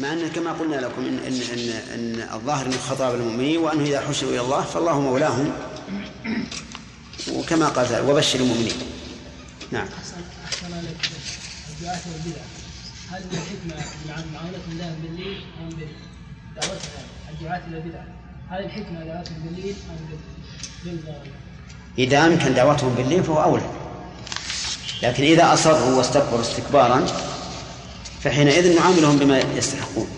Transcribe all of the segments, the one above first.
مع أن كما قلنا لكم إن, إن, إن, إن الظاهر من خطاب المؤمنين وأنه إذا حشروا إلى الله فالله مولاهم. وكما قال وبشر المؤمنين. نعم. أحسن عليك الدعاة والبدع هل الحكمة معاملة الله بالليل أم بدعوتها الدعاة إلى البدع؟ هل الحكمة دعوتهم بالليل أم بالنهار؟ إذا أمكن دعوتهم بالليل فهو أولى. لكن إذا أصروا واستكبروا استكبارا فحينئذ نعاملهم بما يستحقون.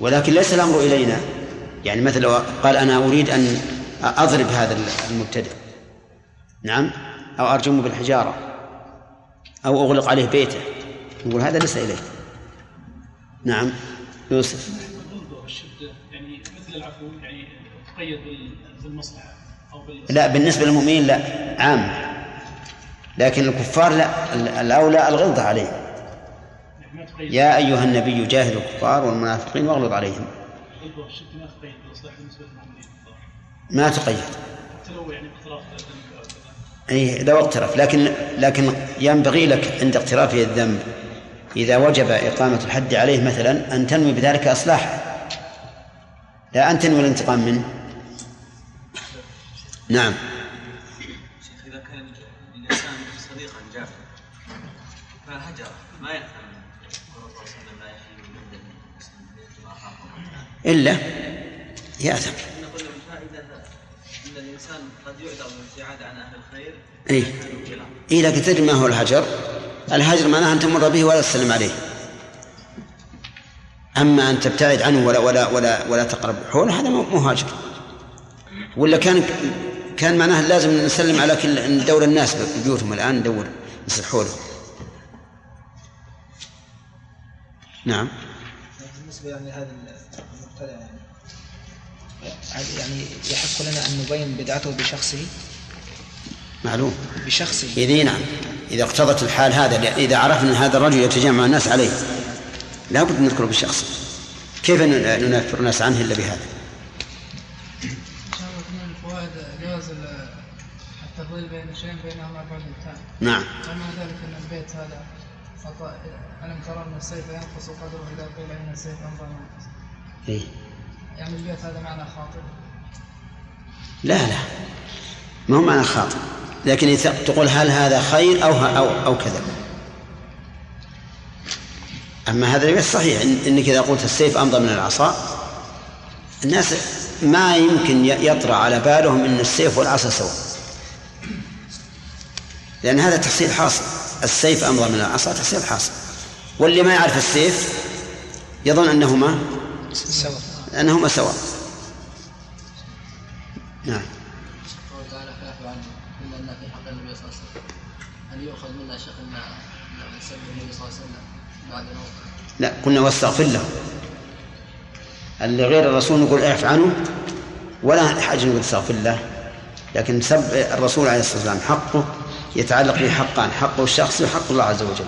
ولكن ليس الأمر إلينا. يعني مثلا قال أنا أريد أن أضرب هذا المبتدئ. نعم؟ أو أرجمه بالحجارة. أو أغلق عليه بيته. نقول هذا ليس إليه. نعم؟ يوسف. يعني مثل العفو يعني تقيد بالمصلحة أو لا بالنسبة للمؤمنين لا عام. لكن الكفار لا الأولى الغلظة عليهم يا أيها النبي جاهد الكفار والمنافقين واغلظ عليهم. ما تقيد. أي لو اقترف. لكن لكن ينبغي لك عند اقترافه الذنب إذا وجب إقامة الحد عليه مثلا أن تنوي بذلك إصلاحه لا أن تنوي الانتقام منه. نعم. أهل الخير إيه إيه لكن تدري ما هو الهجر؟ الهجر معناه أن تمر به ولا تسلم عليه. أما أن تبتعد عنه ولا ولا ولا ولا تقرب حوله هذا مو هاجر. ولا كان كان معناه لازم نسلم على كل ندور الناس ببيوتهم الآن ندور نصل حوله. نعم. بالنسبة يعني هذا يعني يعني يحق لنا أن نبين بدعته بشخصه؟ معلوم. بشخصه. إذا نعم. إذا اقتضت الحال هذا إذا عرفنا أن هذا الرجل يتجمع الناس عليه لا بد نذكره بشخصه كيف ننفر الناس عنه إلا بهذا؟ من الفوائد جواز التفضيل بين شيئين بينهما بعد نعم. ومع ذلك أن البيت هذا ألم ترى أن السيف ينقص قدره إذا قيل أن السيف أمضى ينقص. إيه؟ يعني البيت هذا معنى خاطئ لا لا. ما هو معنى خاطئ لكن تقول هل هذا خير أو أو أو كذا. أما هذا ليس صحيح. إنك إذا قلت السيف أمضى من العصا الناس ما يمكن يطرأ على بالهم أن السيف والعصا سواء لأن هذا تحصيل حاصل. السيف أمضى من العصا تحصيل حاصل. واللي ما يعرف السيف يظن أنهما سواء. أنهما سواء. نعم. هل يؤخذ منا شيخ أن نسب النبي صلى الله عليه وسلم بعد موته؟ لا قلنا واستغفر له. اللي غير الرسول نقول اعف عنه ولا حاجة نقول استغفر له. لكن سب الرسول عليه الصلاة والسلام حقه يتعلق به حقان حقه الشخصي وحق الله عز وجل.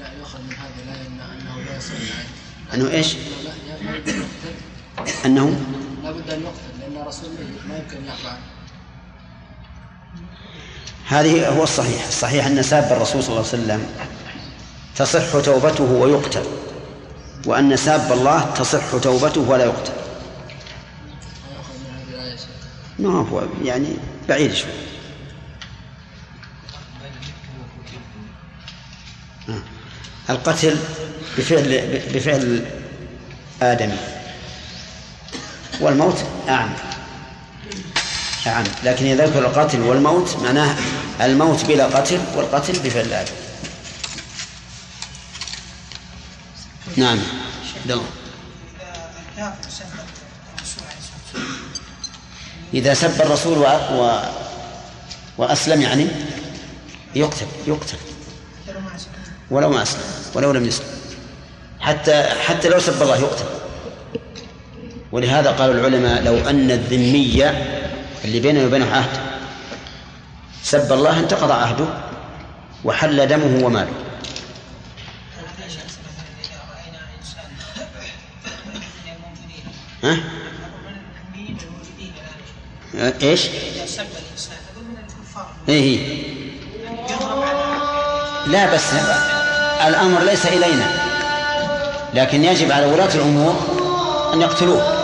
لا يؤخذ من هذا لا أنه لا يصلي. أنه إيش؟ أنه لا بد أن يقتل لأن الرسول ما يمكن عنه هذه هو الصحيح. الصحيح أن ساب الرسول صلى الله عليه وسلم تصح توبته ويقتل وأن ساب الله تصح توبته ولا يقتل. ما هو يعني بعيد شوي. آه. القتل بفعل بفعل آدمي والموت أعم نعم. لكن إذا ذكر القتل والموت معناه الموت بلا قتل والقتل بفعل الآدم نعم. دل. إذا سب الرسول و... و... وأسلم يعني يقتل يقتل. ولو ما أسلم ولو لم يسلم. حتى حتى لو سب الله يقتل. ولهذا قال العلماء لو أن الذمية اللي بينه وبينه عهد سب الله انتقض عهده وحل دمه وماله ها؟ إيش؟ إيه لا بس الأمر ليس إلينا لكن يجب على ولاة الأمور أن يقتلوه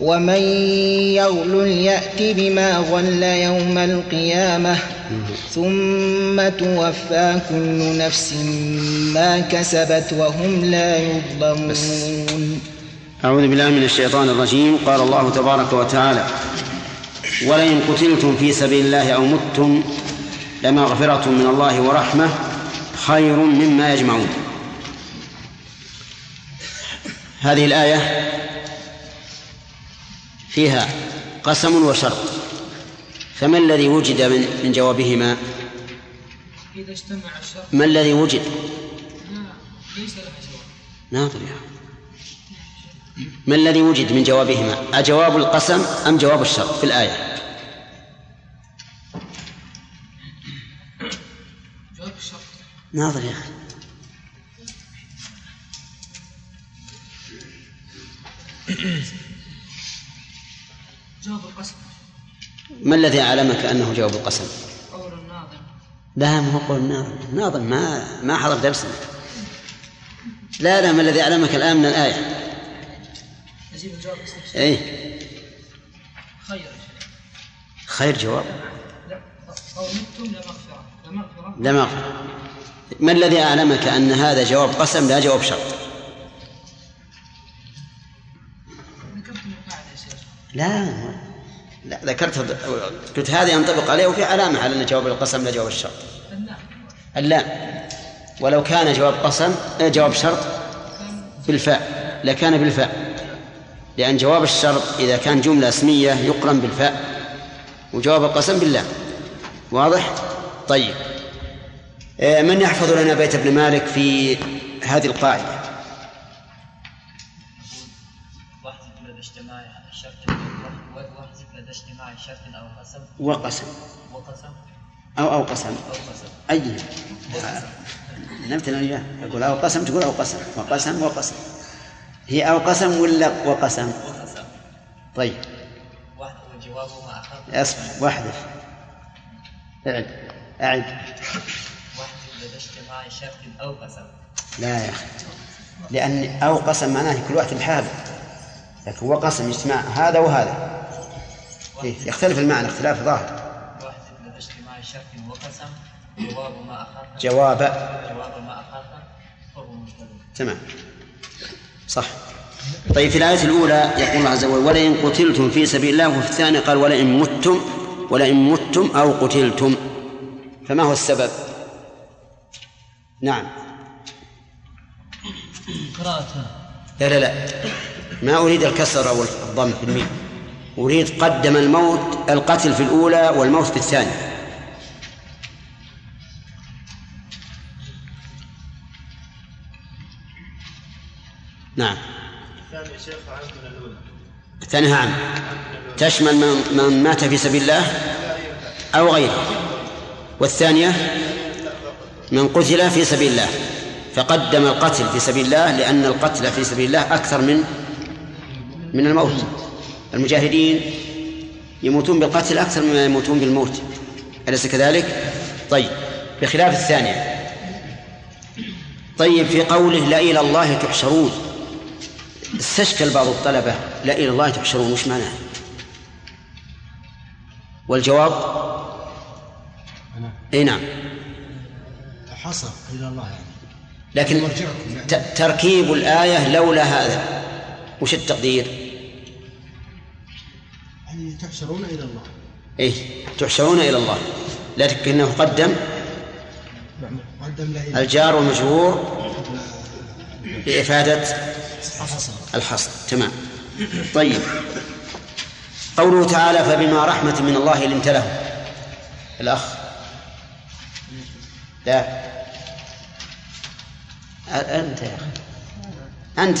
ومن يغل يأت بما غل يوم القيامة ثم توفى كل نفس ما كسبت وهم لا يظلمون. أعوذ بالله من الشيطان الرجيم. قال الله تبارك وتعالى ولئن قتلتم في سبيل الله أو متم لمغفرة من الله ورحمة خير مما يجمعون. هذه الآية فيها قسم وشرط. فما الذي وجد من, من جوابهما؟ إذا اجتمع الشرط. ما الذي وجد؟ ليس لها جواب. ناظر يا. ما الذي وجد من جوابهما؟ أجواب القسم أم جواب الشرط في الآية؟ جواب الشرط. ناظر يا أخي. جواب القسم. ما الذي أعلمك أنه جواب القسم؟ قول الناظم. لا ما هو قول الناظر الناظر ما ما حضر درسنا. لا لا ما الذي أعلمك الآن من الآية؟ نجيب الجواب إيه. خير. خير جواب. لا أو متم لمغفرة لمغفرة ما ما الذي أعلمك أن هذا جواب قسم؟ لا جواب شرط. لا. لا ذكرت قلت هذا ينطبق عليه وفي علامة على أن جواب القسم لا جواب الشرط. اللام ولو كان جواب قسم جواب شرط بالفاء لكان بالفاء لأن جواب الشرط إذا كان جملة اسمية يقرن بالفاء وجواب القسم باللام. واضح؟ طيب. آه، من يحفظ لنا بيت ابن مالك في هذه القاعدة؟ شرط أو قسم؟ وقسم. وقسم. أو أو قسم. أو قسم. أي. نمت أنا إياه أقول أو قسم تقول أو قسم. وقسم وقسم. هي أو قسم ولا وقسم؟ وقسم. طيب. واحد وجوابه أصبر. واحذف اعد. أعد. واحذف لدى اجتماع شرط أو قسم. لا يا أخي. لأن أو قسم معناه كل واحد بحاله. لكن وقسم اجتماع هذا وهذا. إيه يختلف المعنى اختلاف ظاهر. وقسم جواب ما أخر. جواب. جواب ما أخر فهو مشتبه تمام. صح. طيب في الآية الأولى يقول الله عز وجل ولئن قتلتم في سبيل الله. وفي الثانية قال ولئن متم ولئن متم أو قتلتم. فما هو السبب؟ نعم. قراءة. لا لا لا. ما أريد الكسر أو الضم في الميم أريد قدم الموت القتل في الأولى والموت في الثانية. نعم. الثانية عام. تشمل من, من مات في سبيل الله أو غيره. والثانية من قتل في سبيل الله فقدم القتل في سبيل الله لأن القتل في سبيل الله أكثر من من الموت. المجاهدين يموتون بالقتل أكثر مما يموتون بالموت أليس كذلك؟ طيب بخلاف الثانية طيب في قوله لا إلى الله تحشرون استشكل بعض الطلبة لا إلى الله تحشرون وش معناه؟ والجواب إي نعم حصر إلى الله يعني لكن يعني. تركيب الآية لولا هذا وش التقدير؟ تحشرون إلى الله. إيه تحشرون إلى الله. لكنه قدم قدم له إلى الجار والمجرور لإفادة الحصر الحصر تمام. طيب. قوله تعالى فبما رحمة من الله لنت له الأخ. لا. أنت يا أخي. أنت.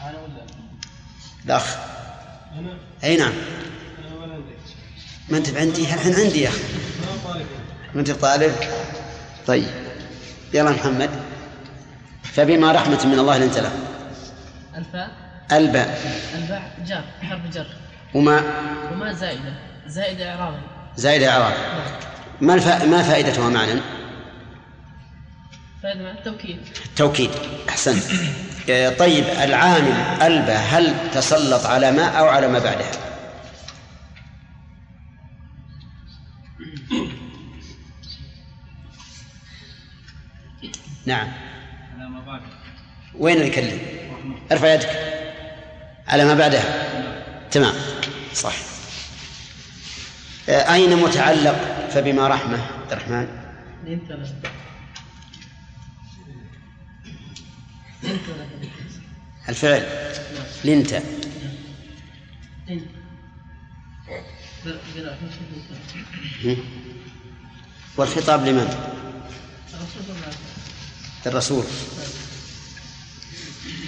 أنا ولا؟ الأخ. أنا أي نعم. ولا عندك ما أنت عندي الحين عندي يا أخي؟ ما أنت طالب؟ طيب. يلا محمد. فبما رحمة من الله لنت له. الفاء. الباء. الباء جر حرف جر. وما؟ وما زائدة. زائدة إعرابا زائد إعراب ما الف... ما فائدتها معنى؟ التوكيد التوكيد أحسنت. آه، طيب العامل ألبى هل تسلط على ما أو على ما بعدها نعم. على ما بعد وين اللي يكلم ارفع يدك. على ما بعدها تمام. صح. آه، أين متعلق؟ فبما رحمة عبد الرحمن. الفعل. لنت؟ والخطاب لمن؟ الرسول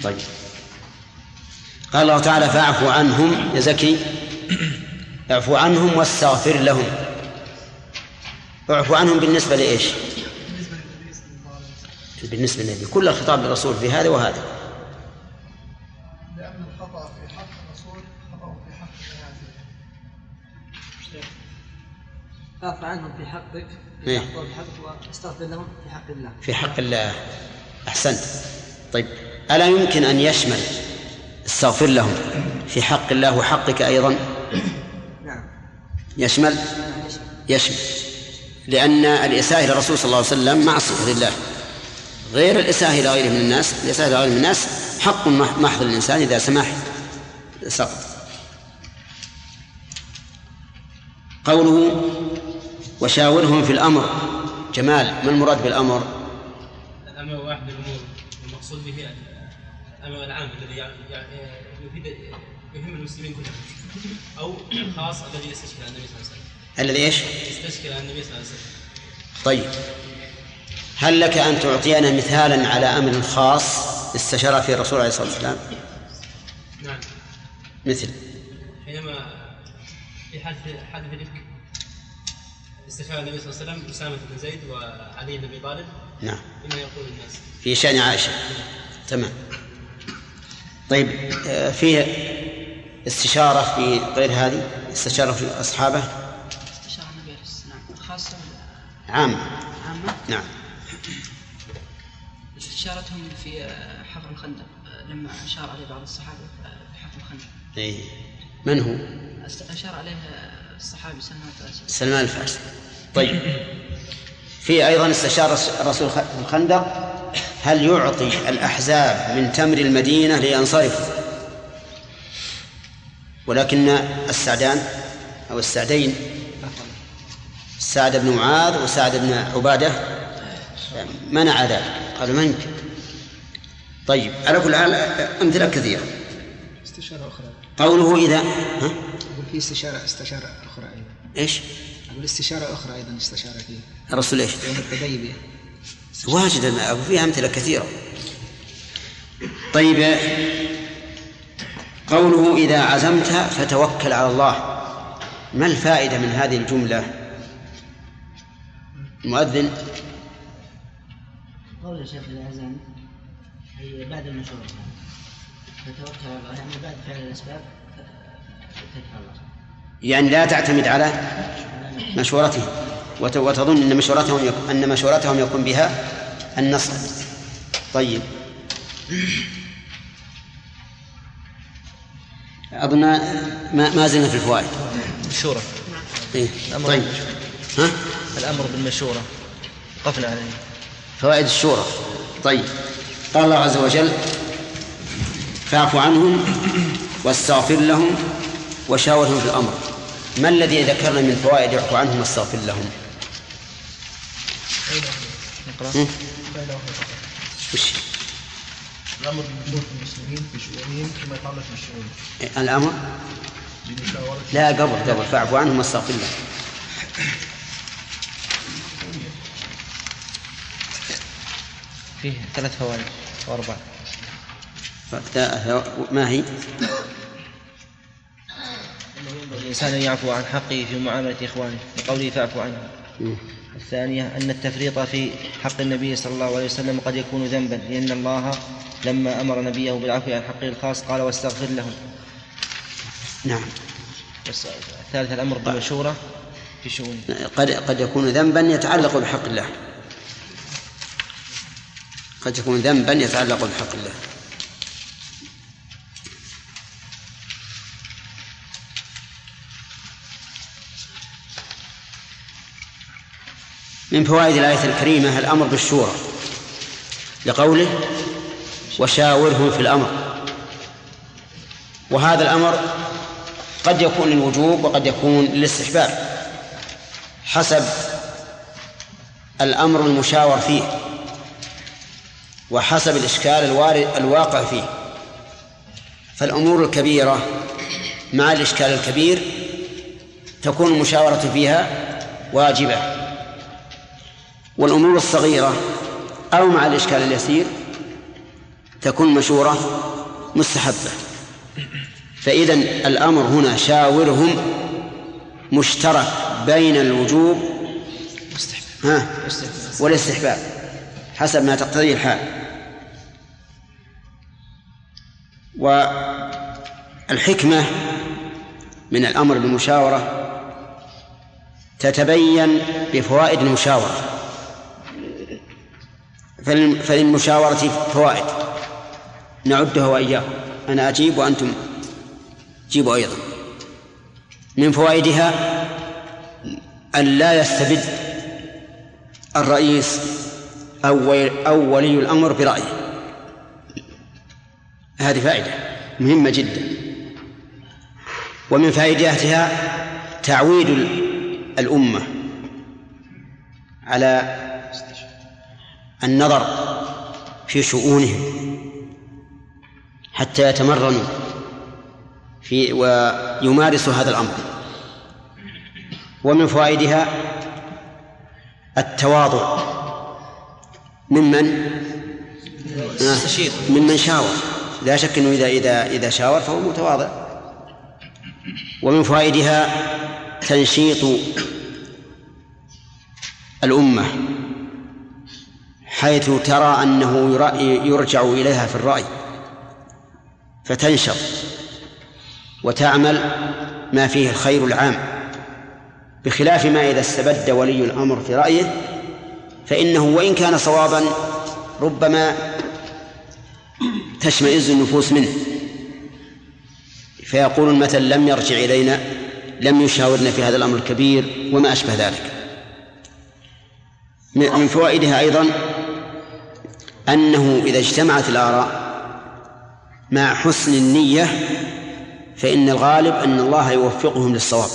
طيب. قال الله تعالى فاعف عنهم يا زكي. اعفو عنهم واستغفر لهم. اعفو عنهم بالنسبة لإيش؟ بالنسبة للنبي. كل الخطاب للرسول في هذا وهذا. لأن الخطأ في حق الرسول خطأ في حق اعف عنهم في حقك إيه. يحفظ حقك واستغفر لهم في حق الله. في حق الله. أحسنت. طيب ألا يمكن أن يشمل استغفر لهم في حق الله وحقك أيضا؟ نعم. يشمل؟ يشمل. لأن الإساءة إلى الرسول صلى الله عليه وسلم معصية لله غير الإساءة إلى غيره من الناس. الإساءة إلى غيره من الناس حق مح- محض للإنسان إذا سمح سقط. قوله وشاورهم في الأمر. جمال ما المراد بالأمر؟ الأمر واحد الأمور المقصود به الأمر العام الذي يفيد يهم المسلمين كلهم. أو الخاص الذي يستشكل على النبي صلى الله عليه وسلم. الذي إيش؟ يستشكل على النبي صلى الله عليه وسلم. طيب. هل لك أن تعطينا مثالا على أمر خاص استشار فيه الرسول عليه الصلاة والسلام؟ نعم. مثل. حينما في حادث حادث الإفك استشار النبي صلى الله عليه وسلم أسامة بن زيد وعلي بن أبي طالب. نعم. بما يقول الناس. في شأن عائشة. تمام. طيب آه، في استشارة في غير هذه؟ استشارة في أصحابه؟ استشار النبي عليه الصلاة والسلام خاصة عامة. عامة. نعم. استشارتهم في حفر الخندق لما أشار عليه بعض الصحابة آه، في حفر الخندق. إيه. من هو؟ أشار عليه الصحابي سلمان الفارسي. سلمان الفارسي. طيب. في أيضا استشار الرسول في الخندق هل يعطي الأحزاب من تمر المدينة لينصرفوا ولكن السعدان أو السعدين سعد بن معاذ وسعد بن عبادة منع ذلك. قالوا ما يمكن. طيب على كل حال أمثلة كثيرة. استشارة أخرى. قوله إذا ها؟ أقول في استشارة استشارة أخرى أيضا. إيش؟ أقول استشارة أخرى أيضا استشارة فيها الرسول إيش؟ يوم التديب واجد فيها أمثلة كثيرة. طيب قوله إذا عزمت فتوكل على الله. ما الفائدة من هذه الجملة؟ المؤذن قول الشيخ الأعزام هي بعد المشورة فتوكل على الله يعني بعد فعل الأسباب على الله. يعني لا تعتمد على مشورته وت- وتظن أن مشورتهم أن مشورتهم يكون بها النصر. طيب. أظن ما, ما زلنا في الفوائد. مشورة. إيه؟ طيب. ها؟ الأمر بالمشورة. قفنا عليه فوائد الشورى طيب. قال الله عز وجل فاعف عنهم واستغفر لهم وشاورهم في الأمر. ما الذي ذكرنا من فوائد اعفو عنهم واستغفر لهم؟ وش بمشورة المسلمين في شؤونهم كما يتعلق بالشؤون. الأمر؟ لا قبل قبل. فاعفو عنهم واستغفر لهم. فيه ثلاث فوائد أو فت- ما هي؟ الإنسان أن يعفو عن حقه في معاملة إخوانه. لقوله فاعفو عنهم مم. الثانية أن التفريط في حق النبي صلى الله عليه وسلم قد يكون ذنبا لأن الله لما أمر نبيه بالعفو عن حقه الخاص قال واستغفر لهم نعم. بس الثالث الأمر بالمشورة في شؤونه. قد قد يكون ذنبا يتعلق بحق الله. قد يكون ذنبا يتعلق بحق الله. من فوائد الآية الكريمة الأمر بالشورى لقوله وشاورهم في الأمر وهذا الأمر قد يكون للوجوب وقد يكون للاستحباب حسب الأمر المشاور فيه. وحسب الإشكال الوارد الواقع فيه. فالأمور الكبيرة مع الإشكال الكبير تكون المشاورة فيها واجبة. والأمور الصغيرة أو مع الإشكال اليسير تكون مشورة مستحبة. فإذا الأمر هنا شاورهم مشترك بين الوجوب ها؟ والاستحباب. حسب ما تقتضيه الحال. والحكمة من الأمر بالمشاورة تتبين بفوائد المشاورة. فلل- فللمشاورة فوائد. نعدها وإياكم. أنا أجيب وأنتم جيبوا أيضا. من فوائدها أن لا يستبد الرئيس أو أو ولي الأمر برأيه. هذه فائدة مهمة جدا. ومن فائدتها تعويد ال- الأمة على النظر في شؤونهم حتى يتمرنوا في ويمارسوا هذا الأمر. ومن فوائدها التواضع. ممن. ممن شاور. لا شك إنه اذا اذا إذا شاور فهو متواضع. ومن فوائدها تنشيط الأمة حيث ترى أنه يرأ- يرجع إليها في الرأي فتنشط وتعمل ما فيه الخير العام. بخلاف ما إذا استبد ولي الأمر في رأيه فإنه وإن كان صوابا ربما تشمئز النفوس منه. فيقول المثل لم يرجع إلينا لم يشاورنا في هذا الأمر الكبير وما أشبه ذلك. من فوائدها أيضا أنه إذا اجتمعت الآراء مع حسن النية فإن الغالب أن الله يوفقهم للصواب.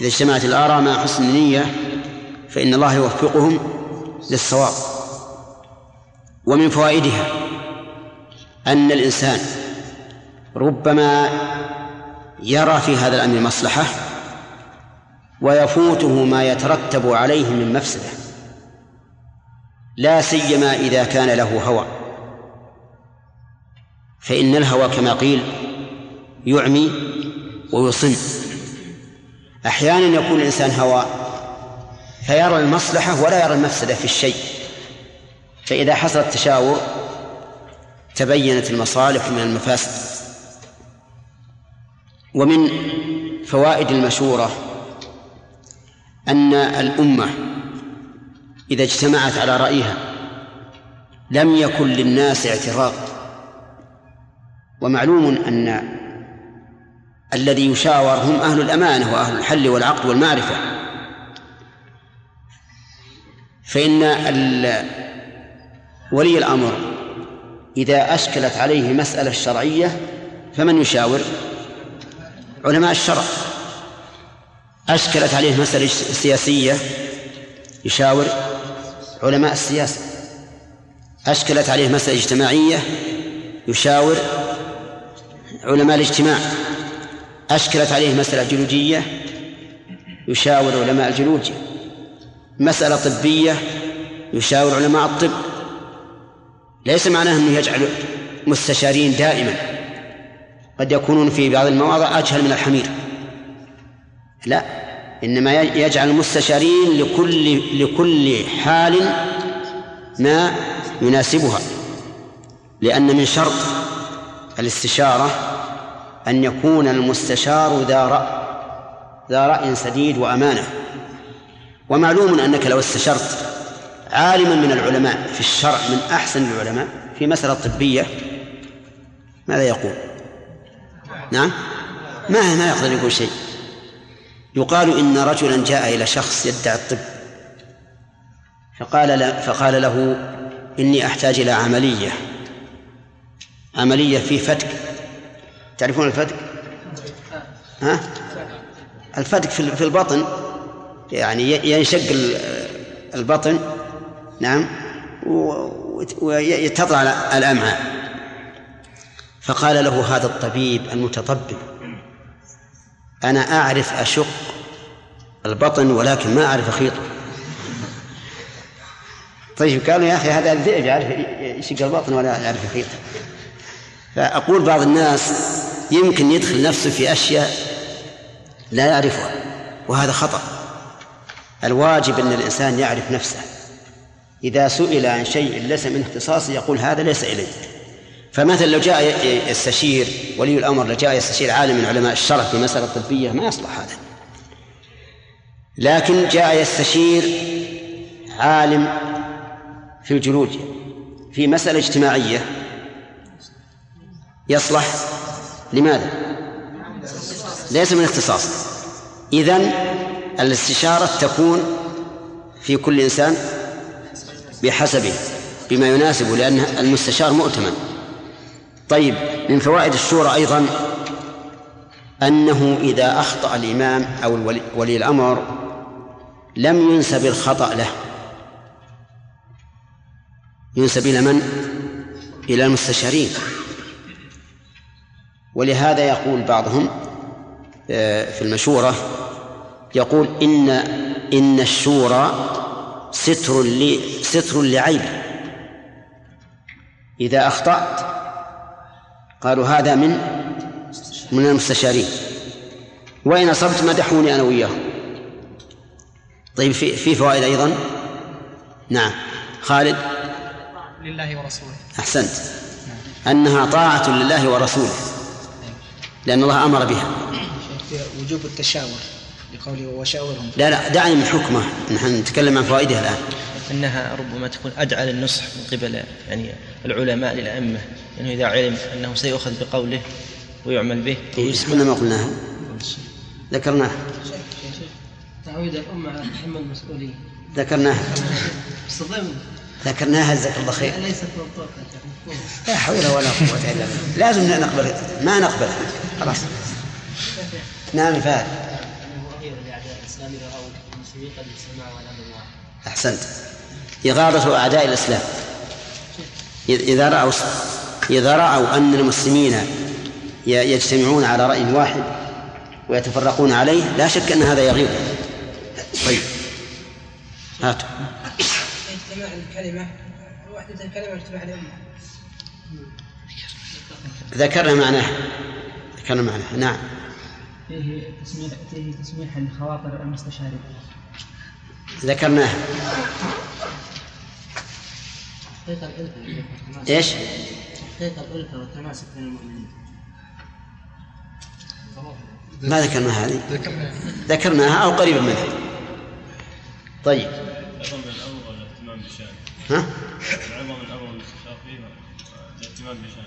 إذا اجتمعت الآراء مع حسن النية فإن الله يوفقهم للصواب. ومن فوائدها أن الإنسان ربما يرى في هذا الأمر مصلحة ويفوته ما يترتب عليه من مفسدة لا سيما إذا كان له هوى. فإن الهوى كما قيل يعمي ويصم. أحيانا يكون الإنسان هوى فيرى المصلحة ولا يرى المفسدة في الشيء. فإذا حصل التشاور تبينت المصالح من المفاسد. ومن فوائد المشورة أن الأمة إذا اجتمعت على رأيها لم يكن للناس اعتراض. ومعلوم أن الذي يشاور هم أهل الأمانة وأهل الحل والعقد والمعرفة. فإن ولي الأمر. إذا أشكلت عليه مسألة شرعية فمن يشاور؟ علماء الشرع. أشكلت عليه مسألة سياسية يشاور؟ علماء السياسة. أشكلت عليه مسألة اجتماعية يشاور؟ علماء الاجتماع. أشكلت عليه مسألة جيولوجية يشاور علماء الجيولوجيا مسألة طبية يشاور علماء الطب. ليس معناه أنه يجعل مستشارين دائما. قد يكونون في بعض المواضع أجهل من الحمير. لا إنما يجعل المستشارين لكل لكل حال ما يناسبها. لأن من شرط الاستشارة أن يكون المستشار ذا رأي ذا رأي سديد وأمانة. ومعلوم أنك لو استشرت عالما من العلماء في الشرع من أحسن العلماء في مسألة طبية ماذا يقول؟ نعم ما ما يقدر يقول شيء يقال إن رجلا جاء إلى شخص يدعي الطب فقال فقال له إني أحتاج إلى عملية عملية في فتك تعرفون الفتك؟ ها؟ الفتك في البطن يعني ينشق البطن نعم. ويتطلع الأمعاء فقال له هذا الطبيب المتطبب أنا أعرف أشق البطن ولكن ما أعرف أخيطه طيب قالوا يا أخي هذا الذئب يعرف يشق البطن ولا يعرف يخيطه فأقول بعض الناس يمكن يدخل نفسه في أشياء لا يعرفها وهذا خطأ. الواجب أن الإنسان يعرف نفسه. إذا سئل عن شيء ليس من اختصاصه يقول هذا ليس إلي. فمثلا لو جاء يستشير ولي الأمر لو جاء يستشير عالم من علماء الشرع في مسألة طبية ما يصلح هذا. لكن جاء يستشير عالم في الجيولوجيا في مسألة اجتماعية يصلح لماذا؟ ليس من اختصاصه. إذن الاستشارة تكون في كل إنسان بحسبه بما يناسبه لأن المستشار مؤتمن. طيب من فوائد الشورى أيضا أنه إذا أخطأ الإمام أو ولي الأمر لم ينسب الخطأ له. ينسب إلى من؟ إلى المستشارين. ولهذا يقول بعضهم آه، في المشورة يقول إن إن الشورى ستر لي ستر لعيب. إذا أخطأت قالوا هذا من من المستشارين. وإن أصبت مدحوني أنا وياهم. طيب في في فوائد أيضا؟ نعم. خالد؟ لله ورسوله. أحسنت. أنها طاعة لله ورسوله. لأن الله أمر بها. وجوب التشاور. لقوله وشاورهم لا لا دعني من حكمه. نحن نتكلم عن فوائدها الآن. أنها ربما تكون أدعى للنصح من قبل يعني العلماء للأئمة لأنه إذا علم أنه سيؤخذ بقوله ويعمل به إحنا ما قلناها؟ ذكرناها. تعويد الأمة على تحمل المسؤولية ذكرناها. ذكرناها جزاك الله خير. ليست منطوقة لا حول ولا قوة إلا بالله. لازم نقبل ما نقبل. خلاص. نعم فهد أحسنت. إغاظة أعداء الإسلام إذا رأوا إذا رأوا أن المسلمين يجتمعون على رأي واحد ويتفرقون عليه لا شك أن هذا يغيظ طيب. هاتوا. اجتماع الكلمة. وحدة الكلمة اجتماع الأمة. ذكرنا معناه ذكرنا معناه نعم. فيه تسميح فيه تسميح لخواطر المستشارين. ذكرناه حقيقة الألفة إيش؟ حقيقة الألفة والتماسك بين المؤمنين ما ذكرنا هذه. ذكرناها أو قريبا منها. طيب. العظم الامر والاهتمام بشانه ها؟ العظم الامر والاستشار فيه الاهتمام بشانه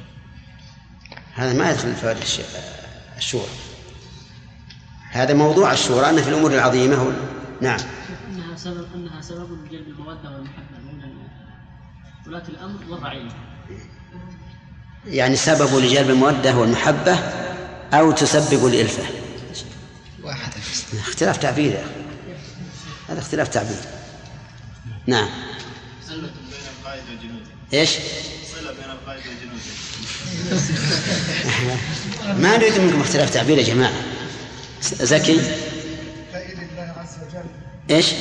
هذا ما يدخل في الشورى. هذا موضوع الشورى أن في الأمور العظيمة نعم. سبب أنها سبب لجلب المودة والمحبة بين ولاة الأمر والرعيه يعني سبب لجلب المودة والمحبة أو تسبب الإلفة. واحد. اختلاف تعبير يا أخي. هذا اختلاف تعبير. نعم. صلة بين القائد وجنوده إيش؟ صلة بين القائد وجنوده ما نريد منكم اختلاف تعبير يا جماعة. زكي؟ الجنود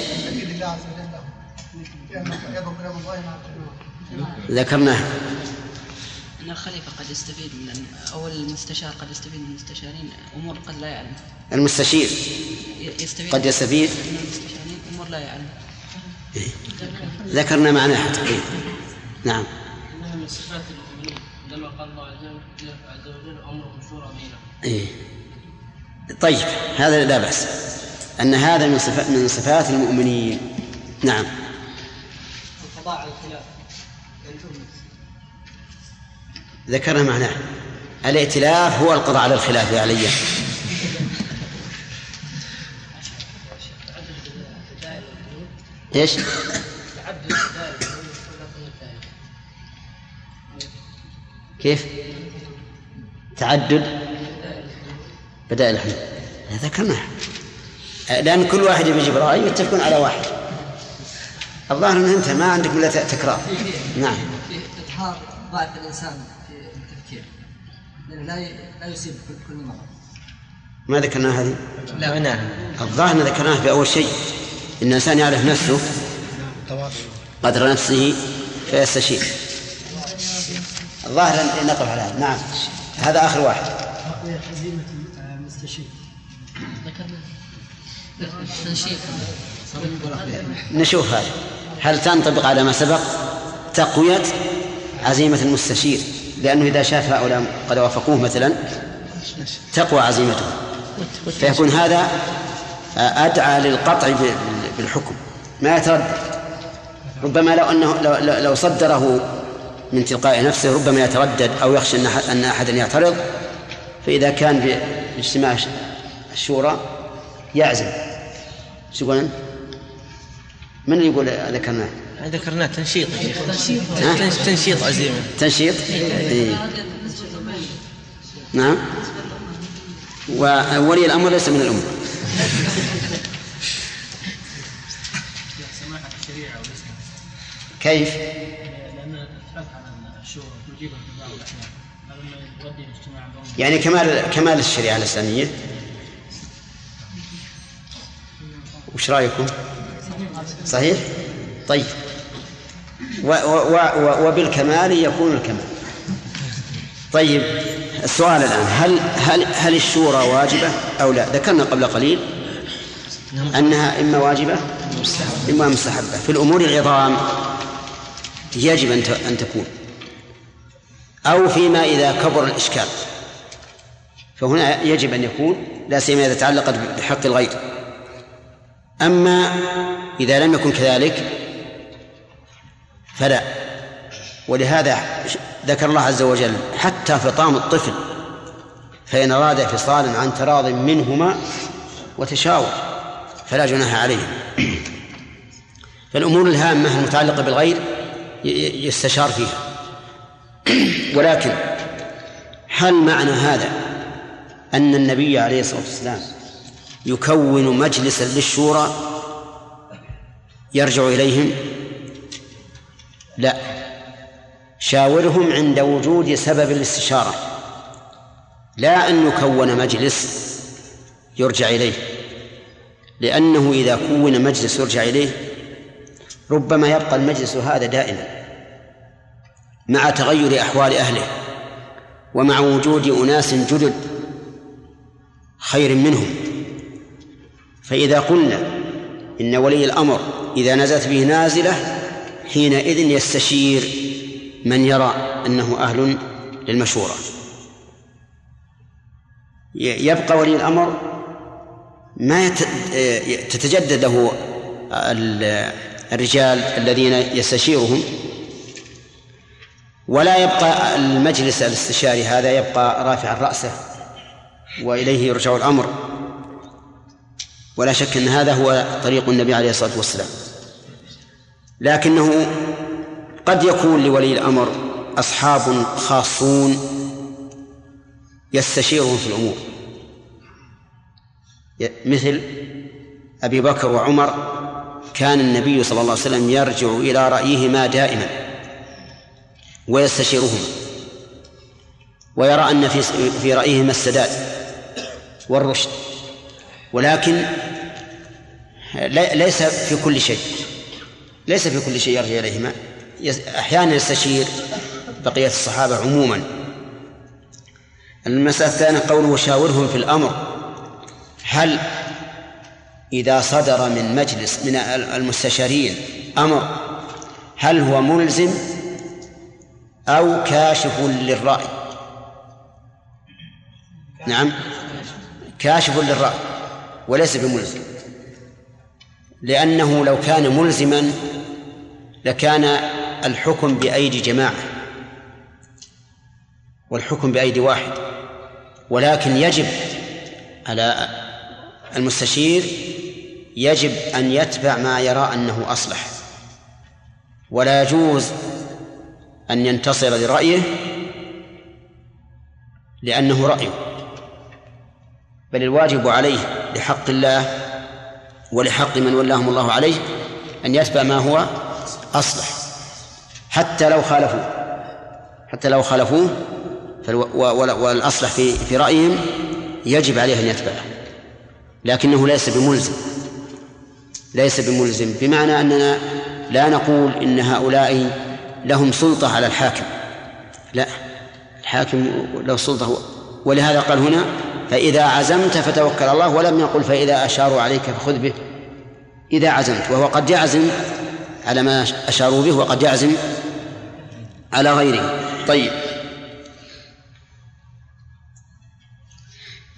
ذكرناه. أن الخليفة قد يستفيد من أو المستشار قد يستفيد من المستشارين أمور قد لا يعلم. المستشير يستفيد قد يستفيد؟ من المستشارين أمور لا يعلم. ذكرنا معناه تقريبا نعم. انها من صفات لما قال الله عز وجل امرهم شورى بينهم إيه. طيب هذا لا بأس. أن هذا من صفات من صفات المؤمنين. نعم. القضاء على الخلاف. ذكرنا معناه. الائتلاف هو القضاء على الخلاف يا علي. إيش؟ كيف؟ تعدد. بدائل الحلول ذكرناه لأن كل واحد يجيب رأي يتفقون على واحد. الظاهر أن أنت ما عندك إلا تكرار. نعم. في إظهار ضعف الإنسان في التفكير. لأنه لا لا يصيب كل- مرة. ما ذكرنا هذه؟ لا. نعم الظاهر أن ذكرناه في أول شيء. إن الإنسان يعرف نفسه قدر نفسه فيستشير. الظاهر أن نقف على هذا. نعم. هذا آخر واحد. تنشيط نشوف هذا. هل تنطبق على ما سبق تقوية عزيمة المستشير؟ لأنه إذا شاف هؤلاء قد وافقوه مثلا تقوى عزيمته فيكون هذا أدعى للقطع بالحكم. ما يتردد ربما لو أنه لو, صدره من تلقاء نفسه ربما يتردد أو يخشى أن أن أحدا يعترض. فإذا كان في اجتماع الشورى يعزم. أنت؟ من اللي يقول ذكرناه؟ ذكرناه تنشيط يا شيخ. ها؟ تنش- تنشيط عزيمة تنشيط؟ إيه. نعم وولي الأمر ليس من والإسلام كيف؟ لأن تتحدث عن الشورى توجيبها وش رأيكم؟ صحيح؟ طيب و و و وبالكمال يكون الكمال طيب السؤال الآن هل هل هل الشورى واجبة أو لا؟ ذكرنا قبل قليل أنها إما واجبة إما مستحبة في الأمور العظام يجب أن أن تكون أو فيما إذا كبر الإشكال فهنا يجب أن يكون لا سيما إذا تعلقت بحق الغير أما إذا لم يكن كذلك فلا. ولهذا ذكر الله عز وجل حتى فطام الطفل فإن أراد فصالا عن تراض منهما وتشاور فلا جناح عليهم فالأمور الهامة المتعلقة بالغير يستشار فيها. ولكن هل معنى هذا أن النبي عليه الصلاة والسلام يكون مجلسا للشورى يرجع إليهم؟ لا. شاورهم عند وجود سبب الاستشارة. لا أن يكون مجلس يرجع إليه. لأنه إذا كون مجلس يرجع إليه ربما يبقى المجلس هذا دائما مع تغير أحوال أهله ومع وجود أناس جدد خير منهم. فإذا قلنا إن ولي الأمر إذا نزلت به نازلة حينئذ يستشير من يرى أنه أهل للمشورة. يبقى ولي الأمر ما تتجدد له ال- الرجال الذين يستشيرهم ولا يبقى المجلس الاستشاري هذا يبقى رافعا رأسه وإليه يرجع الأمر. ولا شك أن هذا هو طريق النبي عليه الصلاة والسلام. لكنه قد يكون لولي الأمر أصحاب خاصون يستشيرهم في الأمور. مثل أبي بكر وعمر كان النبي صلى الله عليه وسلم يرجع إلى رأيهما دائما ويستشيرهما ويرى أن في في رأيهما السداد والرشد. ولكن ليس في كل شيء. ليس في كل شيء يرجع إليهما. أحيانا يستشير بقية الصحابة عموما. المسألة الثانية قوله وشاورهم في الأمر. هل إذا صدر من مجلس من المستشارين أمر هل هو ملزم أو كاشف للرأي؟ نعم. كاشف للرأي. وليس بملزم. لأنه لو كان ملزما لكان الحكم بأيدي جماعة والحكم بأيدي واحد. ولكن يجب على المستشير يجب أن يتبع ما يرى أنه أصلح. ولا يجوز أن ينتصر لرأيه لأنه رأيه. بل الواجب عليه لحق الله ولحق من ولاهم الله عليه أن يتبع ما هو أصلح. حتى لو خالفوه. حتى لو خالفوه والأصلح في في رأيهم يجب عليه أن يتبعه. لكنه ليس بملزم. ليس بملزم بمعنى أننا لا نقول إن هؤلاء لهم سلطة على الحاكم. لا الحاكم له سلطة. ولهذا قال هنا فإذا عزمت فتوكل الله ولم يقل فإذا أشاروا عليك فخذ به. إذا عزمت وهو قد يعزم على ما أشاروا به وقد يعزم على غيره. طيب.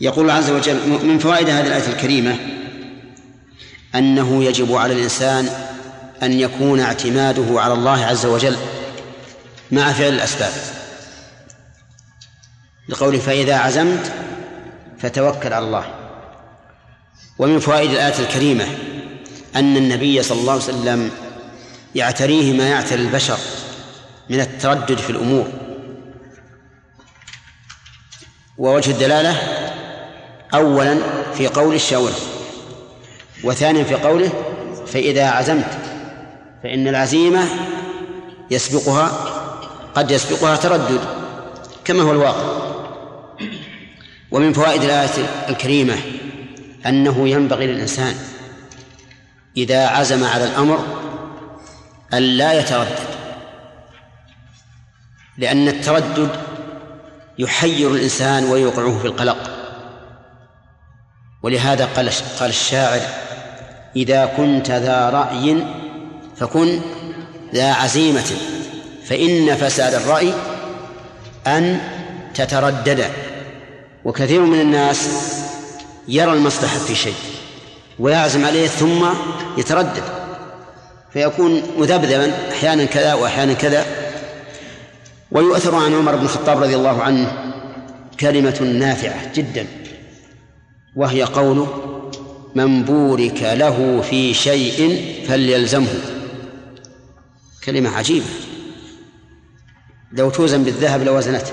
يقول الله عز وجل من فوائد هذه الآية الكريمة أنه يجب على الإنسان أن يكون اعتماده على الله عز وجل مع فعل الأسباب. لقوله فإذا عزمت فتوكل على الله. ومن فوائد الآية الكريمة أن النبي صلى الله عليه وسلم يعتريه ما يعتري البشر من التردد في الأمور. ووجه الدلالة أولا في قول الشاور وثانيا في قوله فإذا عزمت فإن العزيمة يسبقها قد يسبقها تردد كما هو الواقع. ومن فوائد الآية الكريمة أنه ينبغي للإنسان إذا عزم على الأمر أن لا يتردد لأن التردد يحير الإنسان ويوقعه في القلق. ولهذا قال قال الشاعر إذا كنت ذا رأي فكن ذا عزيمة فإن فساد الرأي أن تتردد. وكثير من الناس يرى المصلحة في شيء ويعزم عليه ثم يتردد فيكون مذبذبا أحيانا كذا وأحيانا كذا. ويؤثر عن عمر بن الخطاب رضي الله عنه كلمة نافعة جدا وهي قوله من بورك له في شيء فليلزمه. كلمة عجيبة. لو توزن بالذهب لوزنته.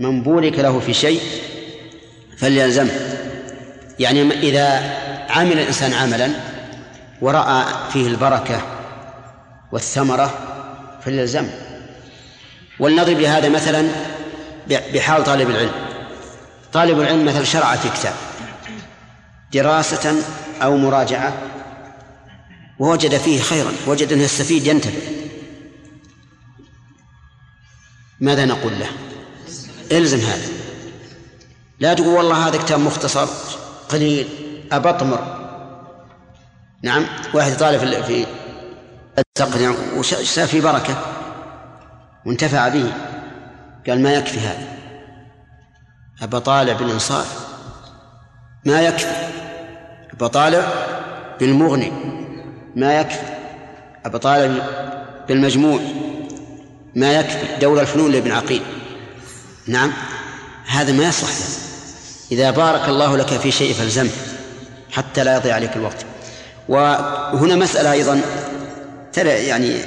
من بورك له في شيء فليلزمه يعني إذا عمل الإنسان عملا ورأى فيه البركة والثمرة فليلزمه ولنضرب لهذا مثلا بحال طالب العلم. طالب العلم مثلا شرع في كتاب. دراسة أو مراجعة ووجد فيه خيرا وجد أنه يستفيد ينتفع. ماذا نقول له؟ إلزم هذا. لا تقول والله هذا كتاب مختصر قليل أبطمر. نعم واحد طالب في التقنية وصار في بركة؟ وانتفع به. قال ما يكفي هذا. أبى طالع بالإنصاف. ما يكفي. أبى طالع بالمغني. ما يكفي. أبى طالع بالمجموع. ما يكفي. دور الفنون لابن عقيل. نعم. هذا ما يصلح إذا بارك الله لك في شيء فالزمه حتى لا يضيع عليك الوقت. وهنا مسألة أيضا يعني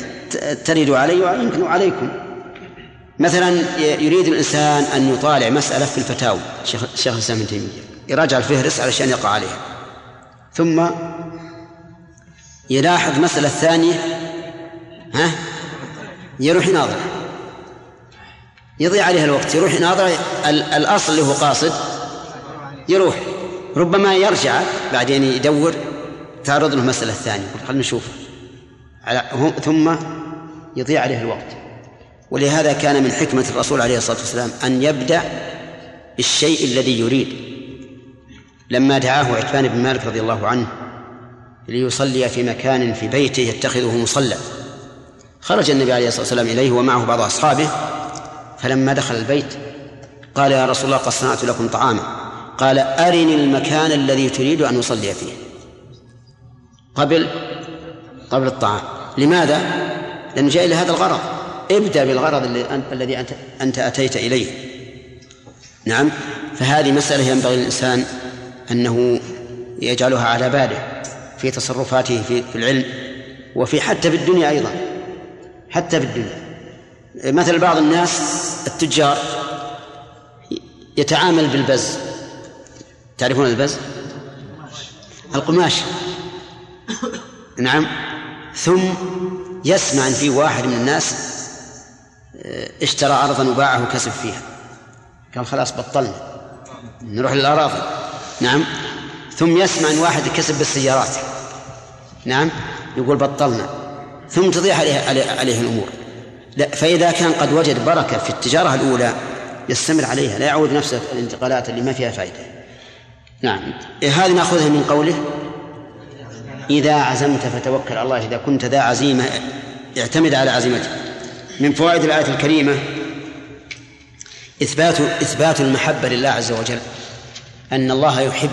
ترد علي ويمكن عليكم. مثلا يريد الإنسان أن يطالع مسألة في الفتاوى شيخ الإسلام ابن تيمية. يراجع الفهرس علشان يقع عليها. ثم يلاحظ مسألة ثانية ها؟ يروح يناظر. يضيع عليها الوقت يروح يناظر الأصل اللي هو قاصد يروح. ربما يرجع بعدين يدور تعرض له المسألة الثانية خلينا نشوف ثم يضيع عليه الوقت. ولهذا كان من حكمة الرسول عليه الصلاة والسلام أن يبدأ بالشيء الذي يريد. لما دعاه عتبان بن مالك رضي الله عنه ليصلي في مكان في بيته يتخذه مصلى خرج النبي عليه الصلاة والسلام إليه ومعه بعض أصحابه فلما دخل البيت قال يا رسول الله قد صنعت لكم طعاما. قال أرني المكان الذي تريد أن أصلي فيه. قبل قبل الطعام. لماذا؟ لأنه جاء إلى هذا الغرض. ابدأ بالغرض الذي أنت أنت أتيت إليه. نعم. فهذه مسألة ينبغي للإنسان أنه يجعلها على باله في تصرفاته في العلم وفي حتى في الدنيا أيضا. حتى في الدنيا. مثل بعض الناس التجار يتعامل بالبز. تعرفون البز؟ القماش. نعم. ثم يسمع أن في واحد من الناس آه، اشترى أرضا وباعه وكسب فيها. قال خلاص بطلنا. نروح للأراضي. نعم. ثم يسمع أن واحد كسب بالسيارات. نعم. يقول بطلنا. ثم تضيع عليه, عليه, عليه الأمور. لا فإذا كان قد وجد بركة في التجارة الأولى يستمر عليها لا يعود نفسه الانتقالات اللي ما فيها فائدة نعم. هذه نأخذها من قوله إذا عزمت فتوكل على الله إذا كنت ذا عزيمة اعتمد على عزيمتك. من فوائد الآية الكريمة إثبات إثبات المحبة لله عز وجل أن الله يحب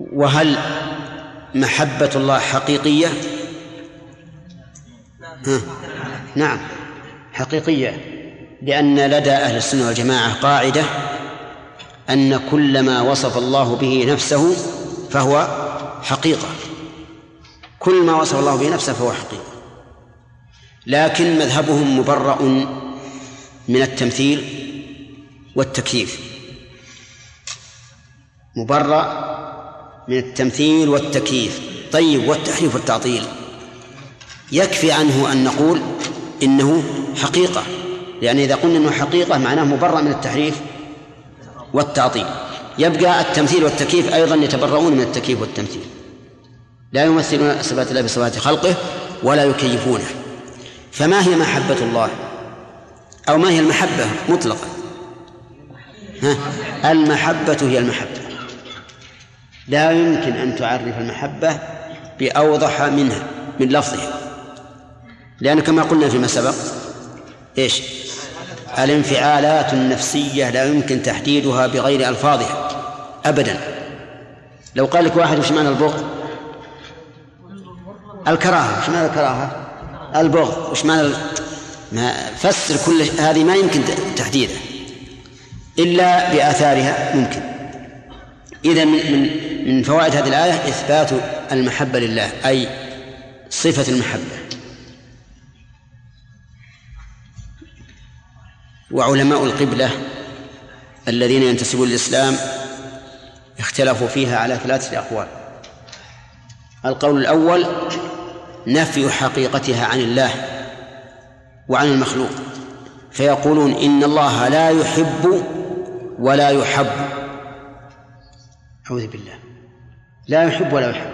وهل محبة الله حقيقية؟ نعم. حقيقية. لأن لدى أهل السنة والجماعة قاعدة أن كل ما وصف الله به نفسه فهو حقيقة. كل ما وصف الله به نفسه فهو حقيقة. لكن مذهبهم مبرأ من التمثيل والتكييف. مبرأ من التمثيل والتكييف. طيب والتحريف والتعطيل. يكفي عنه أن نقول إنه حقيقة لأن إذا قلنا أنه حقيقة معناه مبرأ من التحريف والتعطيل. يبقى التمثيل والتكييف أيضا يتبرؤون من التكييف والتمثيل. لا يمثلون صفات الله بصفات خلقه ولا يكيفونه. فما هي محبة الله؟ أو ما هي المحبة مطلقا؟ ها؟ المحبة هي المحبة. لا يمكن أن تعرف المحبة بأوضح منها من لفظها. لأن كما قلنا فيما سبق إيش؟ الانفعالات النفسية لا يمكن تحديدها بغير ألفاظها أبدا. لو قال لك واحد وش معنى البغض؟ الكراهة. وش معنى الكراهة؟ البغض. وش معنى ما فسر كل هذه ما يمكن تحديدها إلا بآثارها ممكن. إذا من من فوائد هذه الآية إثبات المحبة لله أي صفة المحبة. وعلماء القبلة الذين ينتسبون للإسلام اختلفوا فيها على ثلاثة أقوال. القول الأول نفي حقيقتها عن الله وعن المخلوق. فيقولون إن الله لا يحب ولا يحب. أعوذ بالله. لا يحب ولا يحب.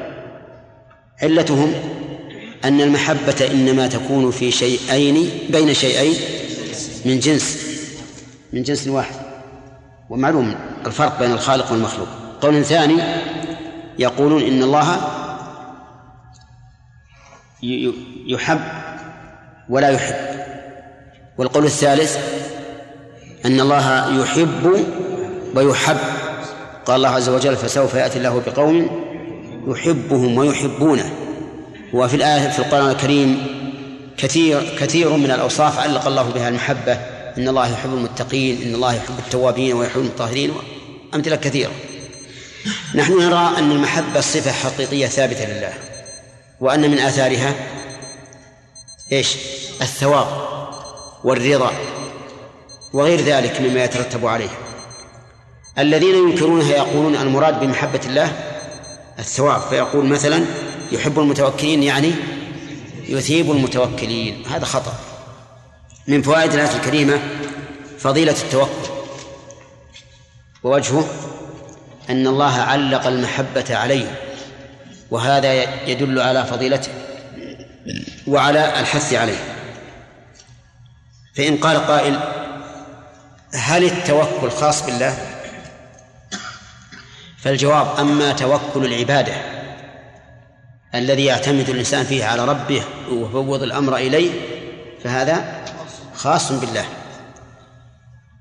علتهم أن المحبة إنما تكون في شيئين بين شيئين من جنس. من جنس واحد. ومعلوم الفرق بين الخالق والمخلوق. قول ثاني يقولون إن الله يحب ولا يحب. والقول الثالث أن الله يحب ويحب. قال الله عز وجل فسوف يأتي الله بقوم يحبهم ويحبونه. وفي الآية في القرآن الكريم كثير كثير من الأوصاف علق الله بها المحبة. إن الله يحب المتقين إن الله يحب التوابين ويحب المطهرين أمثلة كثيرة. نحن نرى أن المحبة صفة حقيقية ثابتة لله وأن من آثارها إيش؟ الثواب والرضا وغير ذلك مما يترتب عليه. الذين ينكرونها يقولون المراد بمحبة الله الثواب فيقول مثلا يحب المتوكلين يعني يثيب المتوكلين. هذا خطأ. من فوائد الآية الكريمة فضيلة التوكل ووجهه أن الله علق المحبة عليه وهذا يدل على فضيلته وعلى الحث عليه. فإن قال قائل هل التوكل خاص بالله؟ فالجواب أما توكل العبادة الذي يعتمد الإنسان فيه على ربه ويفوض الأمر إليه فهذا خاص بالله.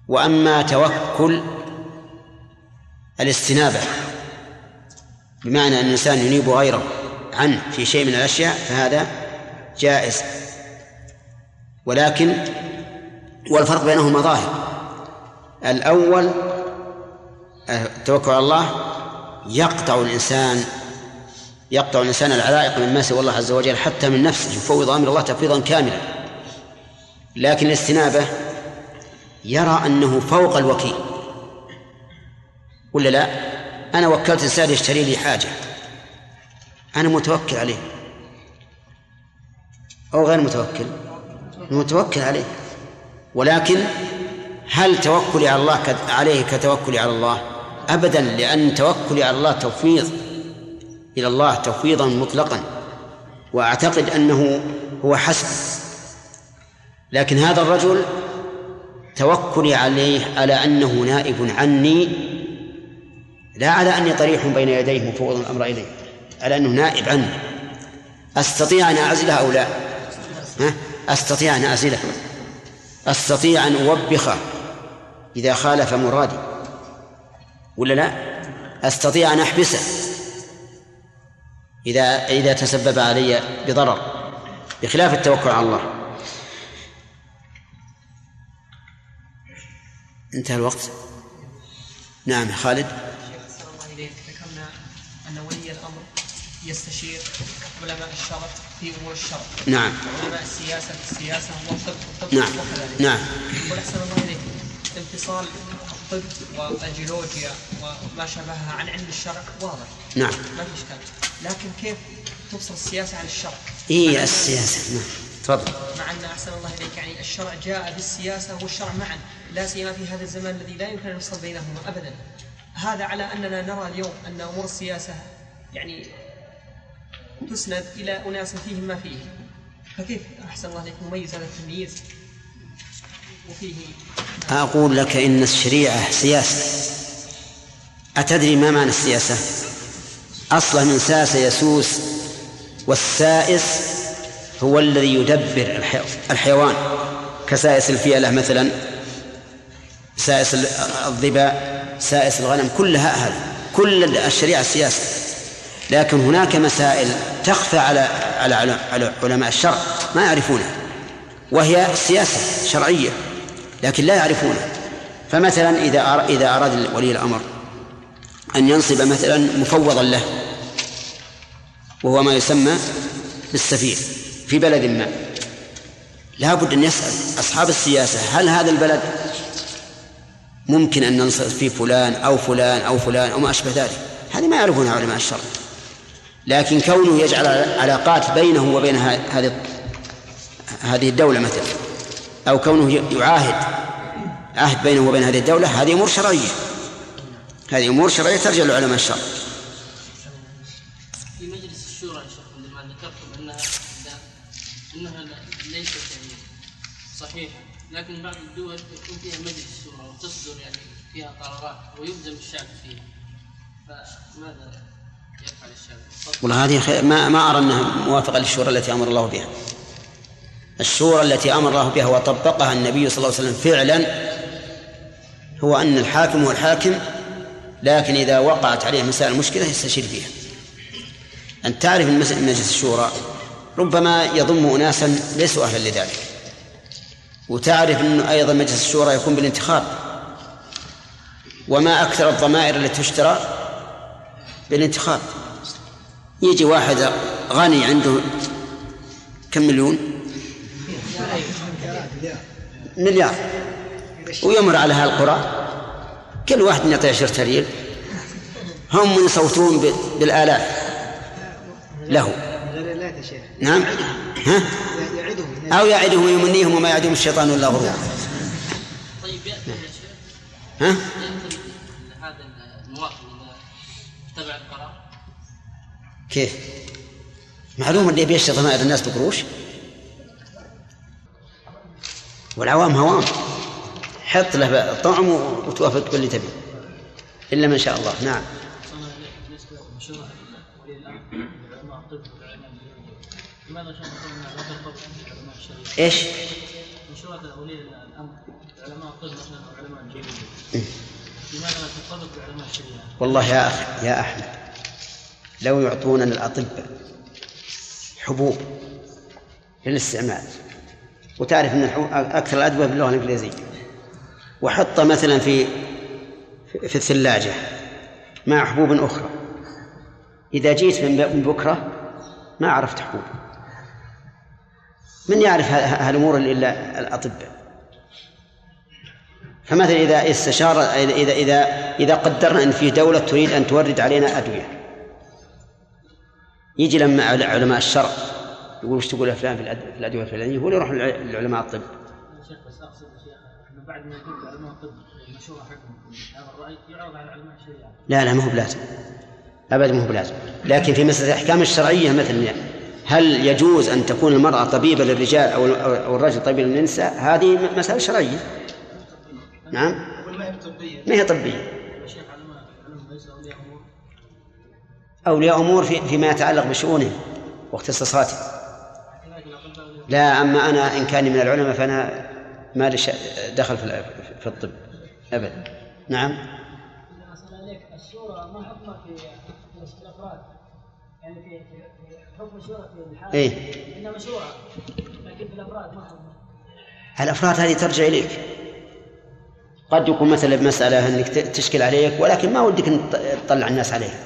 وأما توكل الاستنابة بمعنى أن الإنسان ينيب غيره عنه في شيء من الأشياء فهذا جائز. ولكن والفرق بينهما ظاهر. الأول التوكل على الله يقطع الإنسان يقطع الإنسان العلائق من ما سوى الله عز وجل حتى من نفسه يفوض أمر الله تفويضا كاملا. لكن الاستنابة يرى أنه فوق الوكيل. ولا لا؟ أنا وكلت إنسان يشتري لي حاجة. أنا متوكل عليه. أو غير متوكل. متوكل عليه. ولكن هل توكلي على الله عليه كتوكلي على الله؟ أبدا لأن توكلي على الله توفيض. إلى الله توفيضا مطلقا. وأعتقد أنه هو حسب لكن هذا الرجل توكلي عليه على أنه نائب عني لا على أني طريح بين يديه مفوض الأمر إليه على أنه نائب عني. أستطيع أن أعزله أو لا؟ ها؟ أستطيع أن أعزله. أستطيع أن أوبخه إذا خالف مرادي. ولا لا؟ أستطيع أن أحبسه إذا إذا تسبب علي بضرر بخلاف التوكل على الله. انتهى الوقت. نعم خالد. ذكرنا أن ولي الأمر يستشير علماء الشرع في أمور الشرع نعم. علماء السياسة في السياسة والطب والطب نعم. وكذلك نعم. يقول أحسن الله إليك. انفصال الطب والجيولوجيا وما شابهها عن علم الشرع واضح. نعم. ما في إشكال. لكن كيف تفصل السياسة عن الشرع؟ هي السياسة نعم. تفضل. مع أن أحسن الله إليك. يعني الشرع جاء بالسياسة والشرع معا. لا سيما في هذا الزمان الذي لا يمكن أن نفصل بينهما أبدا. هذا على أننا نرى اليوم أن أمور السياسة يعني تسند إلى أناس فيهم ما فيه. فكيف أحسن الله عليك نميز هذا التمييز؟ وفيه أقول لك إن الشريعة سياسة. أتدري ما معنى السياسة؟ أصله من ساس يسوس والسائس هو الذي يدبر الحيوان كسائس الفيلة مثلا سائس الظباء سائس الغنم كلها هذا كل الشريعة السياسة. لكن هناك مسائل تخفى على على على علماء الشرع ما يعرفونها وهي سياسة شرعية لكن لا يعرفونها. فمثلا إذا إذا أراد ولي الأمر أن ينصب مثلا مفوضا له وهو ما يسمى بالسفير. في بلد ما. لا بد أن يسأل أصحاب السياسة هل هذا البلد ممكن أن ننصب فيه فلان أو فلان أو فلان أو ما أشبه ذلك؟ هذه ما يعرفونها علماء الشرع. لكن كونه يجعل علاقات بينه وبين هذه هذه الدولة مثلا أو كونه يعاهد عهد بينه وبين هذه الدولة هذه أمور شرعية. هذه أمور شرعية ترجع لعلماء الشرع. صحيحه لكن بعض الدول يكون فيها مجلس وتصدر يعني فيها قرارات ويلزم الشعب فيها فماذا يفعل الشعب؟ والله هذه ما ما أرى أنها موافقة للشورى التي أمر الله بها. الشورى التي أمر الله بها وطبقها النبي صلى الله عليه وسلم فعلا هو أن الحاكم هو الحاكم لكن إذا وقعت عليه مسائل مشكلة يستشير فيها. إن تعرف مجلس الشورى ربما يضم اناسا ليسوا أهلا لذلك. وتعرف أنه أيضا مجلس الشورى يكون بالانتخاب. وما أكثر الضمائر التي تشترى بالانتخاب. يجي واحد غني عنده كم مليون؟ مليار. ويمر على هالقرى. كل واحد يعطيه عشرة ريال. هم يصوتون بالآلاف. له. نعم. ها؟ أو يعدهم ويمنيهم وما يعدهم الشيطان إلا غرورا. طيب يأتي يا شيخ. ها؟ هذا المواطن القرار. كيف؟ معلوم اللي يبيع ضمائر الناس بقروش؟ والعوام هوام. حط له طعم وتوافق باللي تبي إلا من شاء الله. نعم بالنسبة لمشروع ولي الامر علماء الطب والعلماء البيولوجيا لماذا شرط ان؟ مشروع ولي الأمر علماء الطب مثلا وعلماء الجيولوجيا لماذا لا بعلماء الشريعة؟ والله يا أخي يا أحمد لو يعطوننا الأطباء حبوب للاستعمال وتعرف أن الحبوب أكثر الأدوية باللغة الإنجليزية وحط مثلا في في الثلاجة مع حبوب أخرى. إذا جيت من بكرة ما عرفت حبوب. من يعرف ه- ه- هالأمور إلا الأطباء؟ فمثلا إذا استشار إذا إذا إذا قدرنا أن في دولة تريد أن تورد علينا أدوية. يجي لما عل- علماء الشرع يقول وش تقول فلان في الأدوية الفلانية؟ يقول يروح لعلماء الطب. شيخ بس أقصد إنه بعد ما يكون علماء الطب هذا الرأي يعرض على علماء الشريعة. لا لا ما هو بلازم. أبدا ما هو بلازم. لكن في مسألة الأحكام الشرعية مثلا هل يجوز أن تكون المرأة طبيبة للرجال أو أو الرجل طبيب للنساء؟ هذه مسألة شرعية. نعم. ما هي طبية؟ أولياء أمور في فيما يتعلق الاطباء أولياء لا أما أنا إن كان من العلماء فأنا ما لي دخل في في الطب أبدا. نعم. الشورى ما في حكم الشورى في الحال إيه. لكن في الأفراد ما الأفراد هذه ترجع إليك. قد يكون مثلا بمسألة أنك تشكل عليك ولكن ما ودك أن تط- تطلع الناس عليها.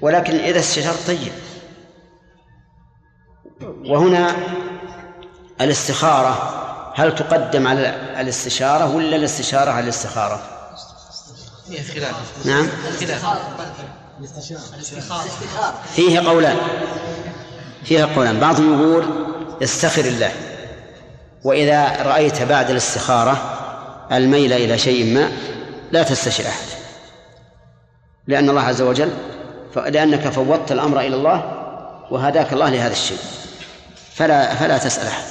ولكن إذا استشرت طيب. وهنا الاستخارة هل تقدم على الاستشارة ولا الاستشارة على الاستخارة؟ خلاف. نعم. خلاف. فيه قولان. فيها قولان. بعضهم يقول استخر الله. وإذا رأيت بعد الاستخارة الميل إلى شيء ما لا تستشر أحد لأن الله عز وجل لأنك فوضت الأمر إلى الله وهداك الله لهذا الشيء. فلا فلا تسأل أحد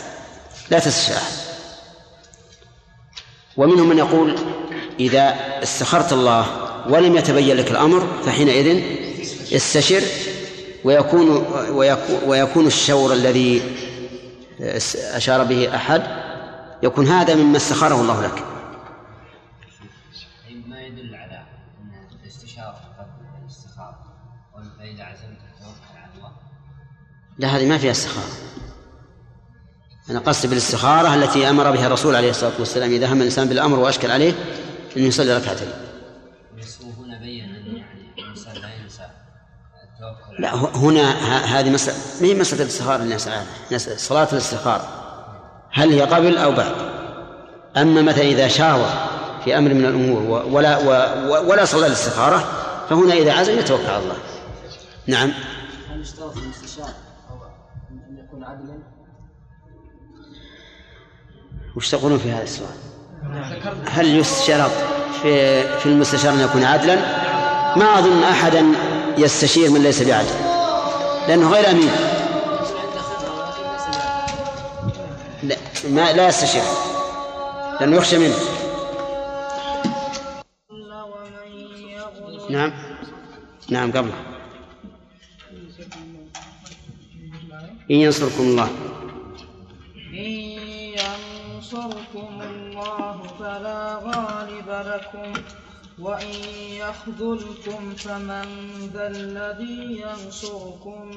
لا تستشر أحد ومنهم من يقول إذا استخرت الله ولم يتبين لك الأمر فحينئذ استشر ويكون ويكون, ويكون الشور الذي أشار به أحد يكون هذا مما استخاره الله لك. ما يدل على أن الاستشاره قبل الاستخاره فإذا عزمت توكل على الله؟ لا هذه ما فيها استخارة. أنا قصدي بالاستخارة التي أمر بها الرسول عليه الصلاة والسلام إذا هم الإنسان بالأمر وأشكل عليه أن يصلي ركعتين. لا هنا هذه مسألة. ما هي مسألة الاستخارة اللي صلاة الاستخارة هل هي قبل أو بعد؟ أما مثلا إذا شاور في أمر من الأمور و- ولا و- ولا صلى الاستخارة فهنا إذا عزم يتوكل على الله. نعم. هل يشترط ان يكون عدلا؟ وش تقولون في هذا السؤال؟ هل يشترط في في المستشار أن يكون عادلا ما أظن أحدا يستشير من ليس بعدل لأنه غير أمين. لا ما لا يستشير. لأنه يخشى منه. نعم. نعم قبل. إن ينصركم الله. إن ينصركم الله فلا غالب لكم. وإن يخذلكم فمن ذا الذي ينصركم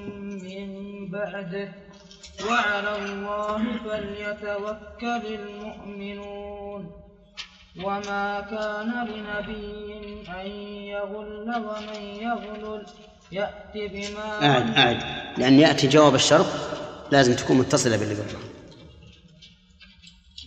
من بعده وعلى الله فليتوكل المؤمنون وما كان لنبي أن يغل ومن يغلل. يأت بما أعد أعد. لأن يأتي جواب الشرط لازم تكون متصلة باللي قبله.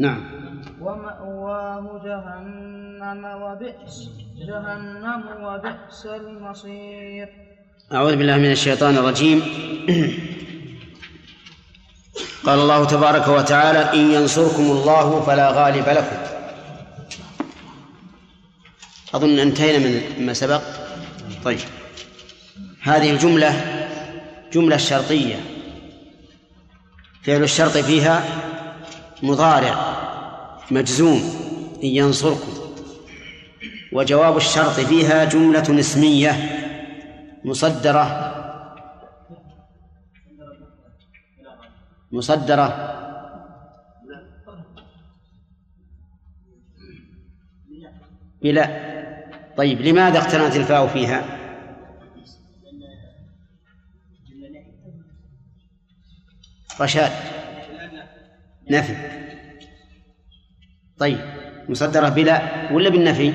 نعم. ومأواه جهنم وبئس جهنم وبئس المصير. أعوذ بالله من الشيطان الرجيم. قال الله تبارك وتعالى إن ينصركم الله فلا غالب لكم. أظن انتهينا من ما سبق. طيب. هذه الجملة جملة شرطية. فعل الشرط فيها مضارع. مجزوم إن ينصركم. وجواب الشرط فيها جملة اسمية مصدرة مصدرة. بلا. طيب لماذا اقترنت الفاء فيها؟ رشاد. نفي. طيب مصدرة بلا ولا بالنفي؟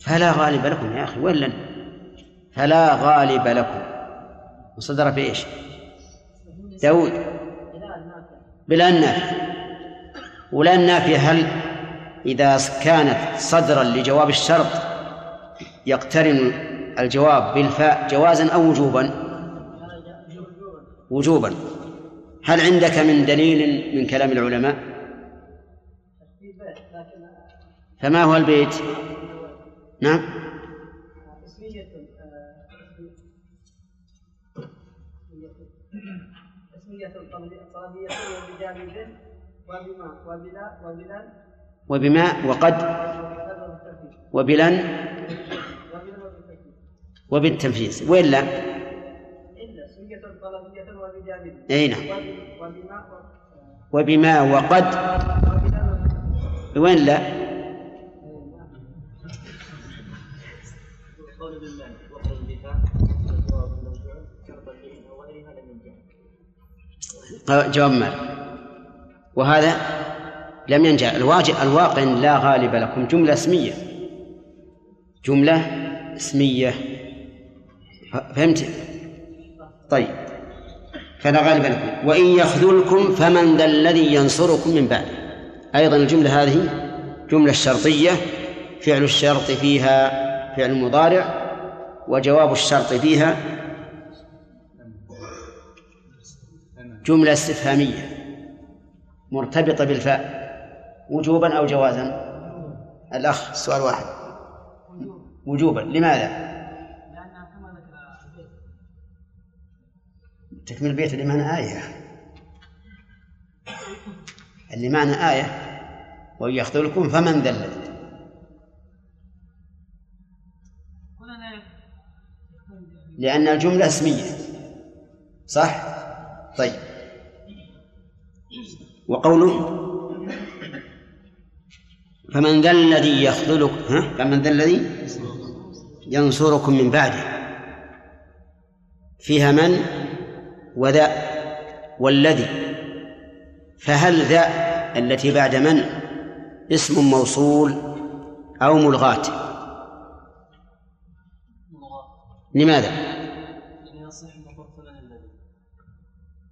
فلا غالب لكم يا أخي وين فلا غالب لكم. مصدرة بإيش؟ داود. بلا النافية ولا النافية هل إذا كانت صدرا لجواب الشرط يقترن الجواب بالفاء جوازا أو وجوبا؟ وجوبا. هل عندك من دليل من كلام العلماء؟ فما هو البيت؟ نعم. وبما وبلا وبلا وبما وقد وبلن وبالتنفيذ. وين أي نعم. وبما وقد. وين لا؟ جواب مال وهذا لم ينجح الواجب الواقع لا غالب لكم. جملة اسمية. جملة اسمية. فهمت؟ طيب. فلا غالب لكم وإن يخذلكم فمن ذا الذي ينصركم من بعده. أيضا الجملة هذه جملة شرطية فعل الشرط فيها فعل مضارع وجواب الشرط فيها جملة استفهامية مرتبطة بالفاء. وجوبا أو جوازا؟ الأخ. السؤال واحد. وجوبا. لماذا؟ تكمل البيت اللي معنى آية. اللي معنى آية وإن يخذلكم فمن ذا الذي؟ لأن الجملة اسمية. صح؟ طيب. وقوله فمن ذا الذي يخذلك ها؟ فمن ذا الذي ينصركم من بعده. فيها من؟ وذا والذي فهل ذا التي بعد من؟ اسم موصول أو ملغاة؟ لماذا؟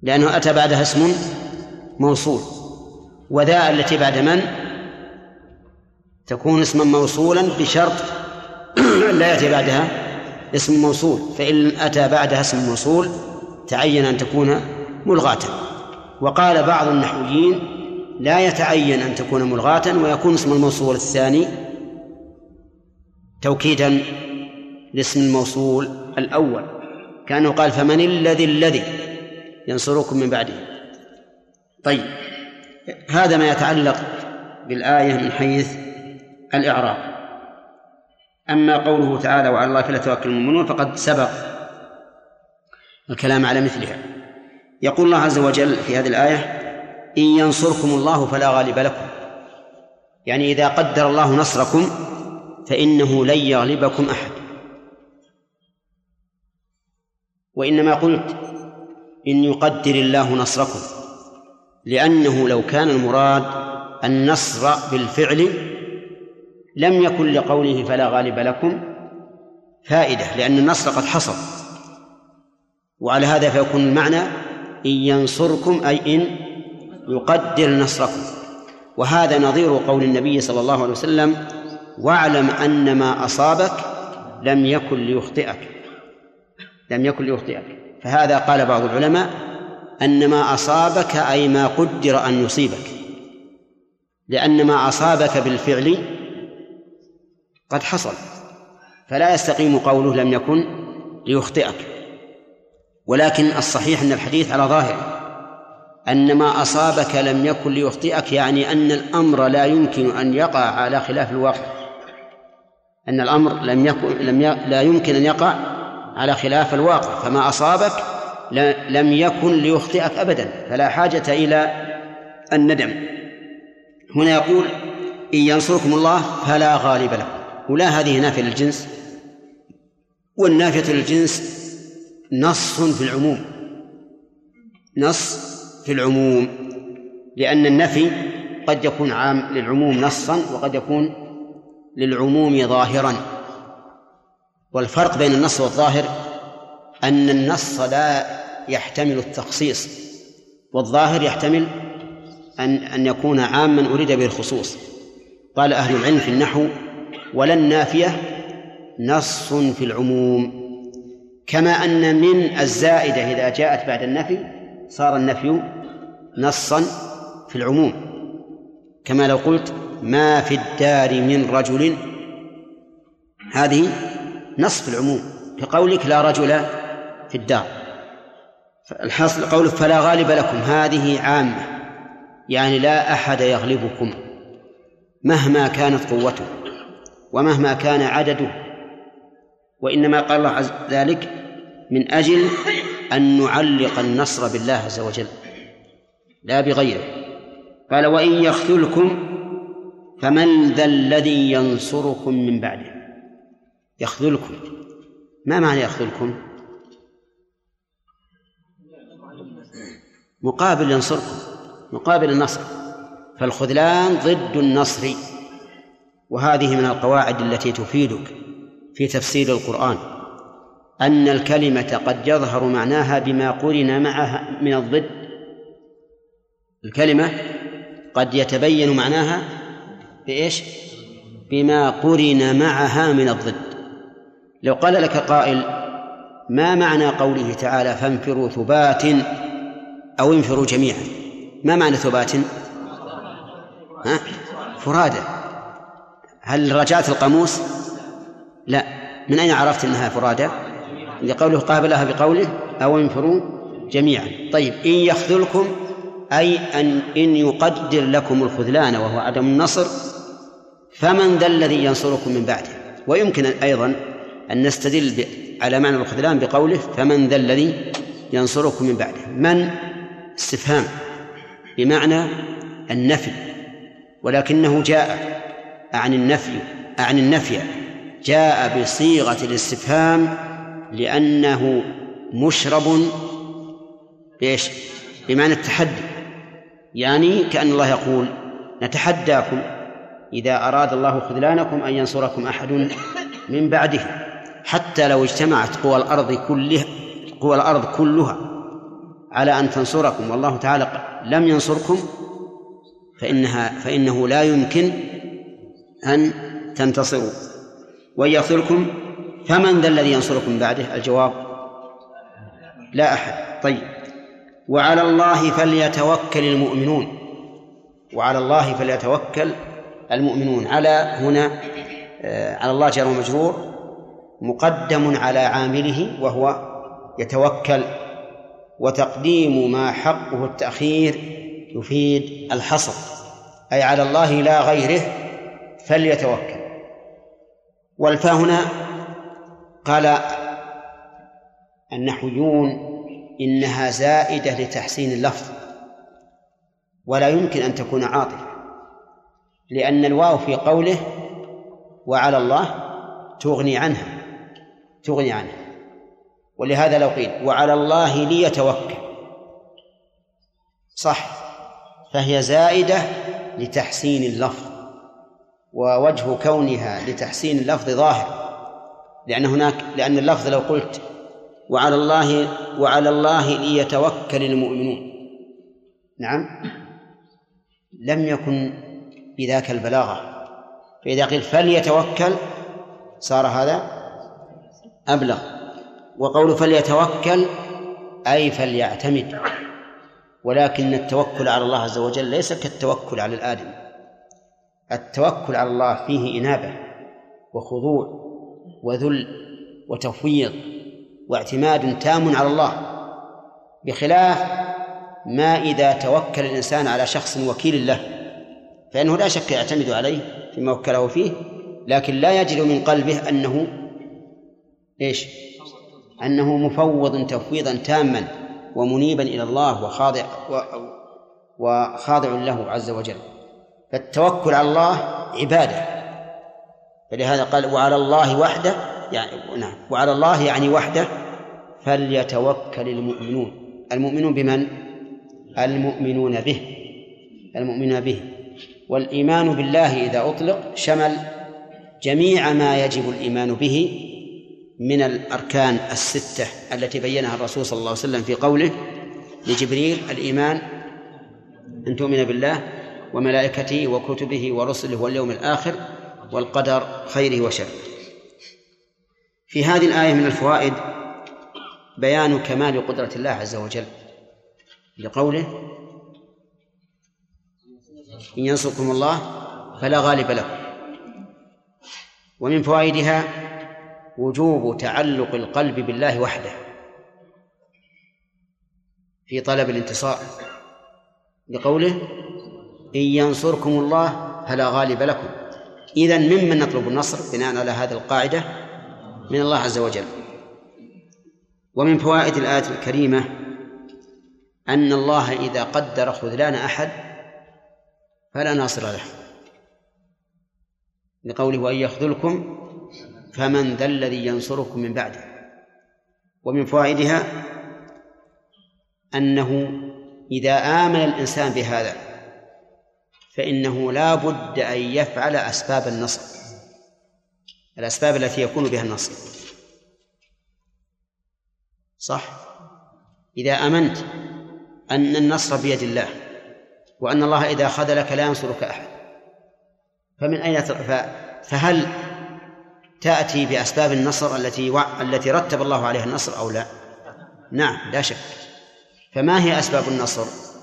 لأنه أتى بعدها اسم موصول. وذا التي بعد من؟ تكون اسما موصولا بشرط لا يأتي بعدها اسم موصول فإن أتى بعدها اسم موصول تعين أن تكون ملغاة. وقال بعض النحويين لا يتعين أن تكون ملغاة ويكون اسم الموصول الثاني توكيدا لاسم الموصول الأول. كأنه قال فمن الذي الذي ينصركم من بعده. طيب هذا ما يتعلق بالآية من حيث الإعراب. أما قوله تعالى وعلى الله فليتوكل المؤمنون فقد سبق الكلام على مثلها. يقول الله عز وجل في هذه الآية إن ينصركم الله فلا غالب لكم. يعني إذا قدر الله نصركم فإنه لن يغلبكم أحد. وإنما قلت إن يقدر الله نصركم لأنه لو كان المراد النصر بالفعل لم يكن لقوله فلا غالب لكم فائدة لأن النصر قد حصل. وعلى هذا فيكون المعنى إن ينصركم أي إن يقدر نصركم. وهذا نظير قول النبي صلى الله عليه وسلم واعلم أن ما أصابك لم يكن ليخطئك. لم يكن ليخطئك. فهذا قال بعض العلماء أن ما أصابك أي ما قدر أن يصيبك. لأن ما أصابك بالفعل قد حصل. فلا يستقيم قوله لم يكن ليخطئك. ولكن الصحيح أن الحديث على ظاهره. أن ما أصابك لم يكن ليخطئك يعني أن الأمر لا يمكن أن يقع على خلاف الواقع. أن الأمر لم يكن لم ي... لا يمكن أن يقع على خلاف الواقع. فما أصابك لم يكن ليخطئك أبدا. فلا حاجة إلى الندم. هنا يقول إن ينصركم الله فلا غالب لكم ولا هذه نافية للجنس. والنافية للجنس نص في العموم. نص في العموم. لأن النفي قد يكون عام للعموم نصا وقد يكون للعموم ظاهرا. والفرق بين النص والظاهر أن النص لا يحتمل التخصيص والظاهر يحتمل أن أن يكون عاما أريد به الخصوص. قال أهل العلم في النحو ولا النافية نص في العموم. كما أن من الزائدة إذا جاءت بعد النفي صار النفي نصا في العموم. كما لو قلت ما في الدار من رجل هذه نص في العموم. كقولك لا رجل في الدار. الحاصل قولك فلا غالب لكم هذه عامة. يعني لا أحد يغلبكم مهما كانت قوته ومهما كان عدده. وإنما قال الله عز ذلك من أجل أن نعلق النصر بالله عز وجل لا بغيره. قال وإن يخذلكم فمن ذا الذي ينصركم من بعده. يخذلكم. ما معنى يخذلكم؟ مقابل ينصركم مقابل النصر. فالخذلان ضد النصر وهذه من القواعد التي تفيدك. في تفسير القرآن أن الكلمة قد يظهر معناها بما قرن معها من الضد. الكلمة قد يتبين معناها بإيش؟ بما قرن معها من الضد. لو قال لك قائل ما معنى قوله تعالى فانفروا ثبات أو انفروا جميعا؟ ما معنى ثبات؟ ها؟ فرادى. هل رجعت القاموس؟ لا. من أين عرفت أنها فرادى؟ لقوله قابلها بقوله أو انفروا جميعا. طيب إن يخذلكم أي أن إن يقدر لكم الخذلان وهو عدم النصر فمن ذا الذي ينصركم من بعده؟ ويمكن أيضا أن نستدل على معنى الخذلان بقوله فمن ذا الذي ينصركم من بعده. من؟ استفهام بمعنى النفي. ولكنه جاء عن النفي عن النفي. جاء بصيغة الاستفهام لأنه مشرب بإيش؟ بمعنى التحدي. يعني كأن الله يقول نتحداكم إذا أراد الله خذلانكم أن ينصركم أحد من بعده حتى لو اجتمعت قوى الأرض كلها قوى الأرض كلها على أن تنصركم. والله تعالى لم ينصركم فإنها فإنه لا يمكن أن تنتصروا. وإن يغفركم فمن ذا الذي ينصركم بعده؟ الجواب لا أحد. طيب. وعلى الله فليتوكل المؤمنون. وعلى الله فليتوكل المؤمنون. على هنا آه، على الله جار ومجرور مقدم على عامله وهو يتوكل. وتقديم ما حقه التأخير يفيد الحصر. أي على الله لا غيره فليتوكل. والفاء هنا قال النحويون إنها زائدة لتحسين اللفظ ولا يمكن أن تكون عاطفة لأن الواو في قوله وعلى الله تغني عنها تغني عنها. ولهذا لو قيل وعلى الله ليتوكل صح فهي زائدة لتحسين اللفظ. ووجه كونها لتحسين اللفظ ظاهر. لأن هناك لأن اللفظ لو قلت وعلى الله وعلى الله ليتوكل المؤمنون. نعم. لم يكن بذاك البلاغة. فإذا قيل فليتوكل صار هذا أبلغ. وقول فليتوكل أي فليعتمد. ولكن التوكل على الله عز وجل ليس كالتوكل على الآدم. التوكل على الله فيه إنابة وخضوع وذل وتفويض واعتماد تام على الله بخلاف ما إذا توكل الإنسان على شخص وكيل له فإنه لا شك يعتمد عليه فيما وكله فيه لكن لا يجد من قلبه أنه إيش؟ أنه مفوض تفويضا تاما ومنيبا إلى الله وخاضع وخاضع له عز وجل. فالتوكل على الله عبادة. فلهذا قال وعلى الله وحده يعني نعم وعلى الله يعني وحده فليتوكل المؤمنون. المؤمنون بمن؟ المؤمنون به. المؤمنون به. والإيمان بالله إذا أطلق شمل جميع ما يجب الإيمان به من الأركان الستة التي بينها الرسول صلى الله عليه وسلم في قوله لجبريل الإيمان أن تؤمن بالله وملائكته وكتبه ورسله واليوم الآخر والقدر خيره وشره. في هذه الآية من الفوائد بيان كمال قدرة الله عز وجل لقوله إن ينصركم الله فلا غالب لكم ومن فوائدها وجوب تعلق القلب بالله وحده في طلب الانتصار لقوله إن ينصركم الله فلا غالب لكم. إذا ممن نطلب النصر بناء على هذه القاعدة من الله عز وجل. ومن فوائد الآية الكريمة أن الله إذا قدر خذلان أحد فلا ناصر له. لقوله وإن يخذلكم فمن ذا الذي ينصركم من بعده. ومن فوائدها أنه إذا آمن الإنسان بهذا فإنه لا بد أن يفعل أسباب النصر الأسباب التي يكون بها النصر صح إذا آمنت أن النصر بيد الله وأن الله إذا خذلك لا ينصرك أحد فمن أين فهل تأتي بأسباب النصر التي و... التي رتب الله عليها النصر أو لا؟ نعم لا شك فما هي أسباب النصر؟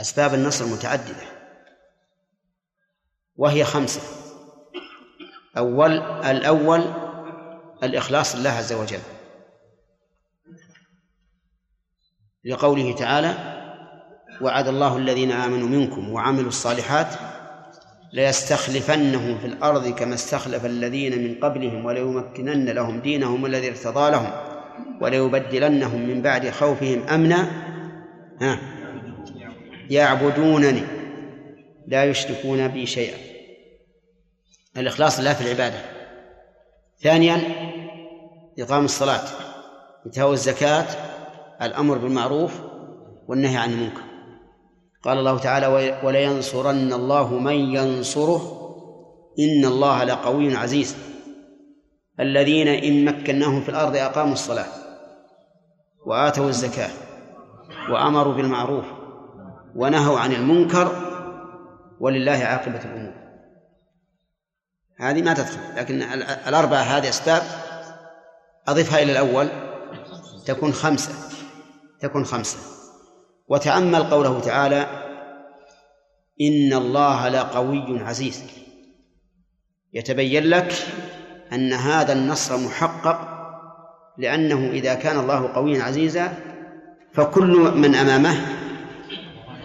أسباب النصر متعددة. وهي خمسة. أول الأول الإخلاص لله عز وجل. لقوله تعالى وعد الله الذين آمنوا منكم وعملوا الصالحات ليستخلفنهم في الأرض كما استخلف الذين من قبلهم وليمكنن لهم دينهم الذي ارتضى لهم وليبدلنهم من بعد خوفهم أمنا. ها؟ يعبدونني. لا يشركون بي شيئا. الإخلاص لله في العبادة. ثانيا إقام الصلاة. إيتاء الزكاة الأمر بالمعروف والنهي عن المنكر. قال الله تعالى ولينصرن الله من ينصره. إن الله لقوي عزيز. الذين إن مكناهم في الأرض أقاموا الصلاة وآتوا الزكاة وأمروا بالمعروف ونهوا عن المنكر ولله عاقبة الأمور. هذه ما تدخل لكن الأربعة هذه أسباب أضفها إلى الأول. تكون خمسة تكون خمسة. وتأمل قوله تعالى إن الله لقوي عزيز. يتبين لك أن هذا النصر محقق لأنه إذا كان الله قويا عزيزا فكل من أمامه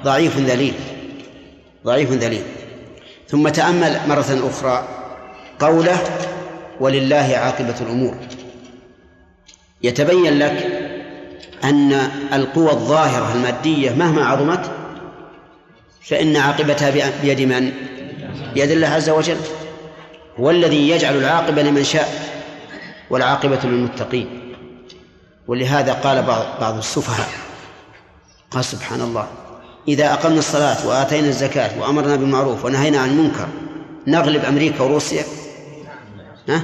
ضعيف ذليل ضعيف ذليل. ثم تأمل مرة أخرى قوله ولله عاقبة الأمور. يتبين لك أن القوى الظاهرة المادية مهما عظمت فإن عاقبتها بيد من؟ بيد الله عز وجل. هو الذي يجعل العاقبة لمن شاء والعاقبة للمتقين. ولهذا قال بعض السفهاء قال سبحان الله. إذا أقمنا الصلاة وآتينا الزكاة وأمرنا بالمعروف ونهينا عن المنكر نغلب أمريكا وروسيا؟ ها؟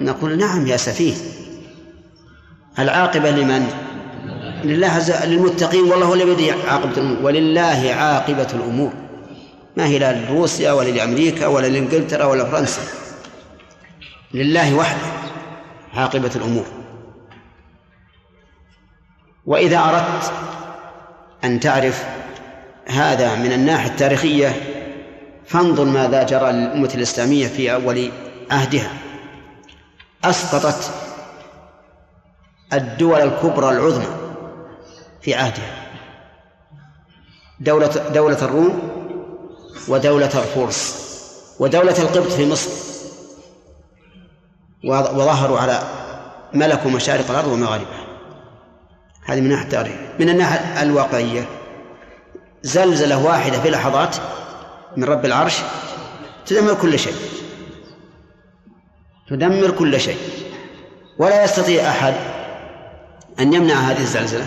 نقول نعم يا سفيه. العاقبة لمن؟ لله للمتقين والله هو الذي عاقبة الأمور ولله عاقبة الأمور. ما هي لا لروسيا ولا لأمريكا ولا لإنجلترا ولا فرنسا. لله وحده عاقبة الأمور. وإذا أردت أن تعرف هذا من الناحية التاريخية فانظر ماذا جرى للأمة الإسلامية في أول عهدها. أسقطت الدول الكبرى العظمى في عهدها دولة دولة الروم ودولة الفرس ودولة القبط في مصر. وظهروا على ملكوا مشارق الأرض ومغاربها. هذه من ناحية التاريخ. من الناحية الواقعية زلزلة واحدة في لحظات من رب العرش تدمر كل شيء. تدمر كل شيء. ولا يستطيع أحد أن يمنع هذه الزلزلة.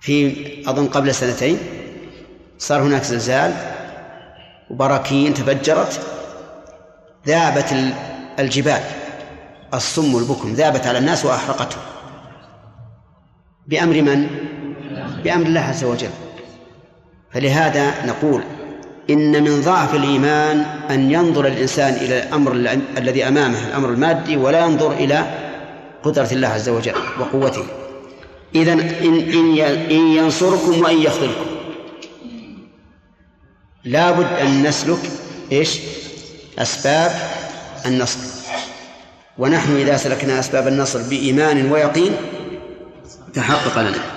في أظن قبل سنتين صار هناك زلزال وبراكين تفجرت ذابت الجبال. الصم البكم ذابت على الناس وأحرقتهم. بأمر من؟ بأمر الله عز وجل. فلهذا نقول إن من ضعف الإيمان أن ينظر الإنسان إلى الأمر الذي أمامه الأمر المادي ولا ينظر إلى قدرة الله عز وجل وقوته. إذا إن, إن, ينصركم وإن يخذلكم. لابد أن نسلك إيش؟ أسباب النصر. ونحن إذا سلكنا أسباب النصر بإيمان ويقين تحقق لنا.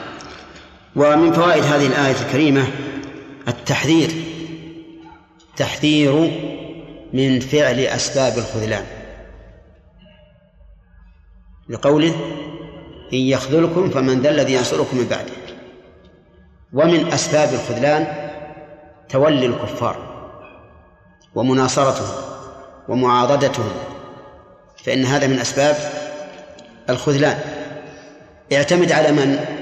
ومن فوائد هذه الآية الكريمة التحذير تحذير من فعل أسباب الخذلان لقوله إن يخذلكم فمن ذا الذي ينصركم من بعده ومن أسباب الخذلان تولي الكفار ومناصرتهم ومعاضدتهم فإن هذا من أسباب الخذلان اعتمد على من؟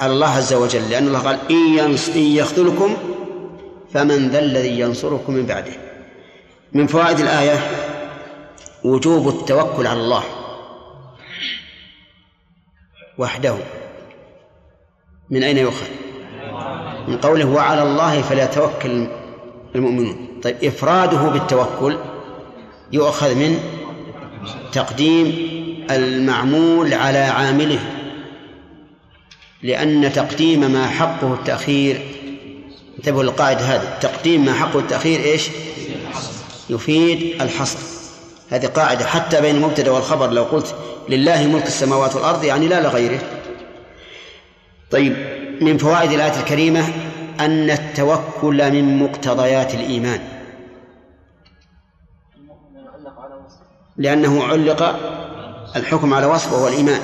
على الله عز وجل لأن الله قال إن يخذلكم فمن ذا الذي ينصركم من بعده. من فوائد الآية وجوب التوكل على الله وحده. من أين يؤخذ؟ من قوله وعلى الله فليتوكل المؤمنون. طيب إفراده بالتوكل يؤخذ من تقديم المعمول على عامله. لأن تقديم ما حقه التأخير انتبهوا للقاعدة هذه تقديم ما حقه التأخير إيش؟ يفيد الحصر. هذه قاعدة حتى بين المبتدأ والخبر لو قلت لله ملك السماوات والأرض يعني لا لغيره. طيب من فوائد الآية الكريمة أن التوكل من مقتضيات الإيمان. لأنه علق الحكم على وصف وهو الإيمان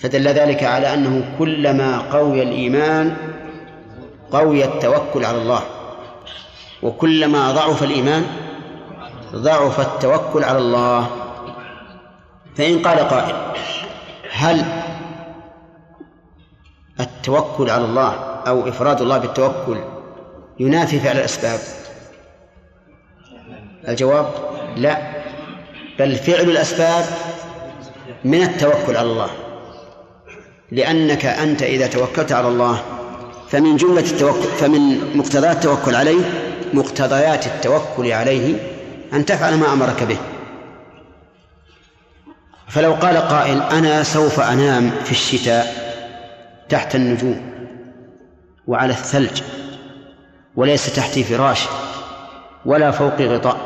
فدل ذلك على أنه كلما قوي الإيمان قوي التوكل على الله وكلما ضعف الإيمان ضعف التوكل على الله. فإن قال قائل هل التوكل على الله أو إفراد الله بالتوكل ينافي فعل الأسباب؟ الجواب لا بل فعل الأسباب من التوكل على الله. لأنك أنت إذا توكلت على الله فمن جملة التوكل فمن مقتضيات التوكل عليه مقتضيات التوكل عليه أن تفعل ما أمرك به. فلو قال قائل أنا سوف أنام في الشتاء تحت النجوم وعلى الثلج وليس تحتي فراش ولا فوقي غطاء.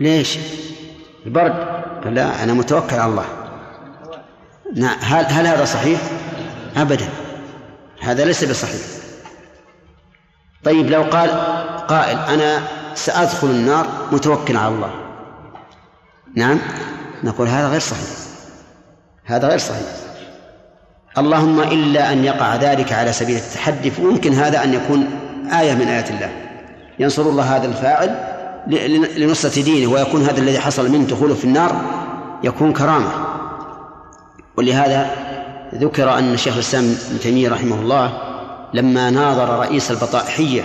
ليش؟ البرد. لا أنا متوكل على الله. نعم هل, هل هذا صحيح؟ أبدا. هذا ليس بصحيح. طيب لو قال قائل أنا سأدخل النار متوكل على الله. نعم نقول هذا غير صحيح. هذا غير صحيح. اللهم إلا أن يقع ذلك على سبيل التحدي فممكن هذا أن يكون آية من آيات الله. ينصر الله هذا الفاعل لنصرة دينه ويكون هذا الذي حصل منه دخوله في النار يكون كرامة. ولهذا ذكر أن شيخ الإسلام ابن تيمية رحمه الله لما ناظر رئيس البطائحية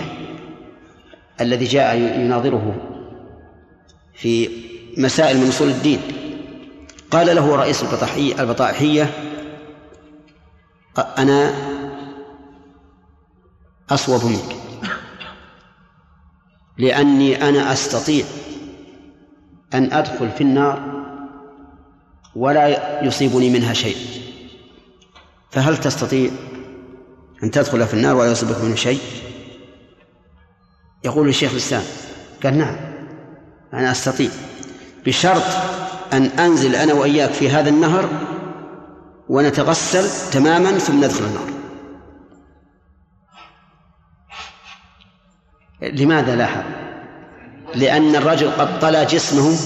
الذي جاء يناظره في مسائل من أصول الدين قال له رئيس البطائحية البطائحية أنا أصوب منك لأني أنا أستطيع أن أدخل في النار ولا يصيبني منها شيء. فهل تستطيع أن تدخل في النار ولا يصيبك منه شيء؟ يقول الشيخ الإسلام قال نعم أنا أستطيع. بشرط أن أنزل أنا وإياك في هذا النهر ونتغسل تماما ثم ندخل النار. لماذا لاحظ لأن الرجل قد طلى جسمه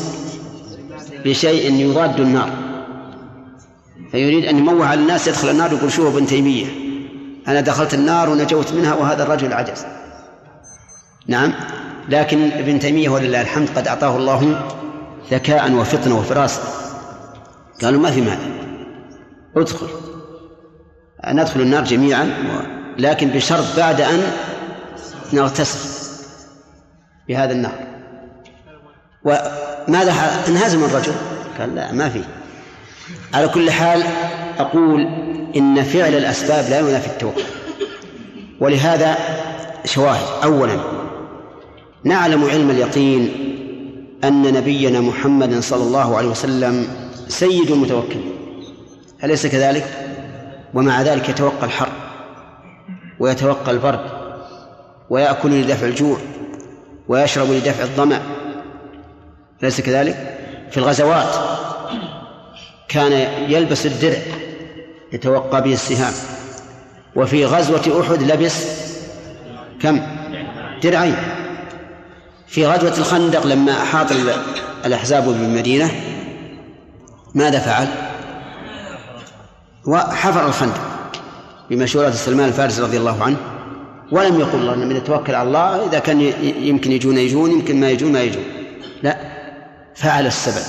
بشيء يضاد النار. فيريد أن يموه على الناس يدخل النار يقول شوفوا ابن تيمية؟ أنا دخلت النار ونجوت منها وهذا الرجل عجز. نعم لكن ابن تيمية ولله الحمد قد أعطاه الله ذكاء وفطنة وفراسة. قالوا ما في مانع. ادخل. ندخل النار جميعا لكن بشرط بعد أن نغتسل بهذا النهر وماذا انهزم الرجل. قال لا ما في. على كل حال أقول إن فعل الأسباب لا ينافي التوكل. ولهذا شواهد. أولا نعلم علم اليقين أن نبينا محمد صلى الله عليه وسلم سيد المتوكلين. أليس كذلك؟ ومع ذلك يتوقى الحر ويتوقى البرد ويأكل لدفع الجوع ويشرب لدفع الظمأ أليس كذلك؟ في الغزوات كان يلبس الدرع يتوقى به السهام وفي غزوة أحد لبس كم؟ درعين في غزوة الخندق لما أحاط الأحزاب بالمدينة ماذا فعل؟ وحفر الخندق بمشورة سلمان الفارسي رضي الله عنه ولم يقل الله من يتوكل على الله إذا كان يمكن يجون يجون يمكن ما يجون ما يجون لا فعل السبب.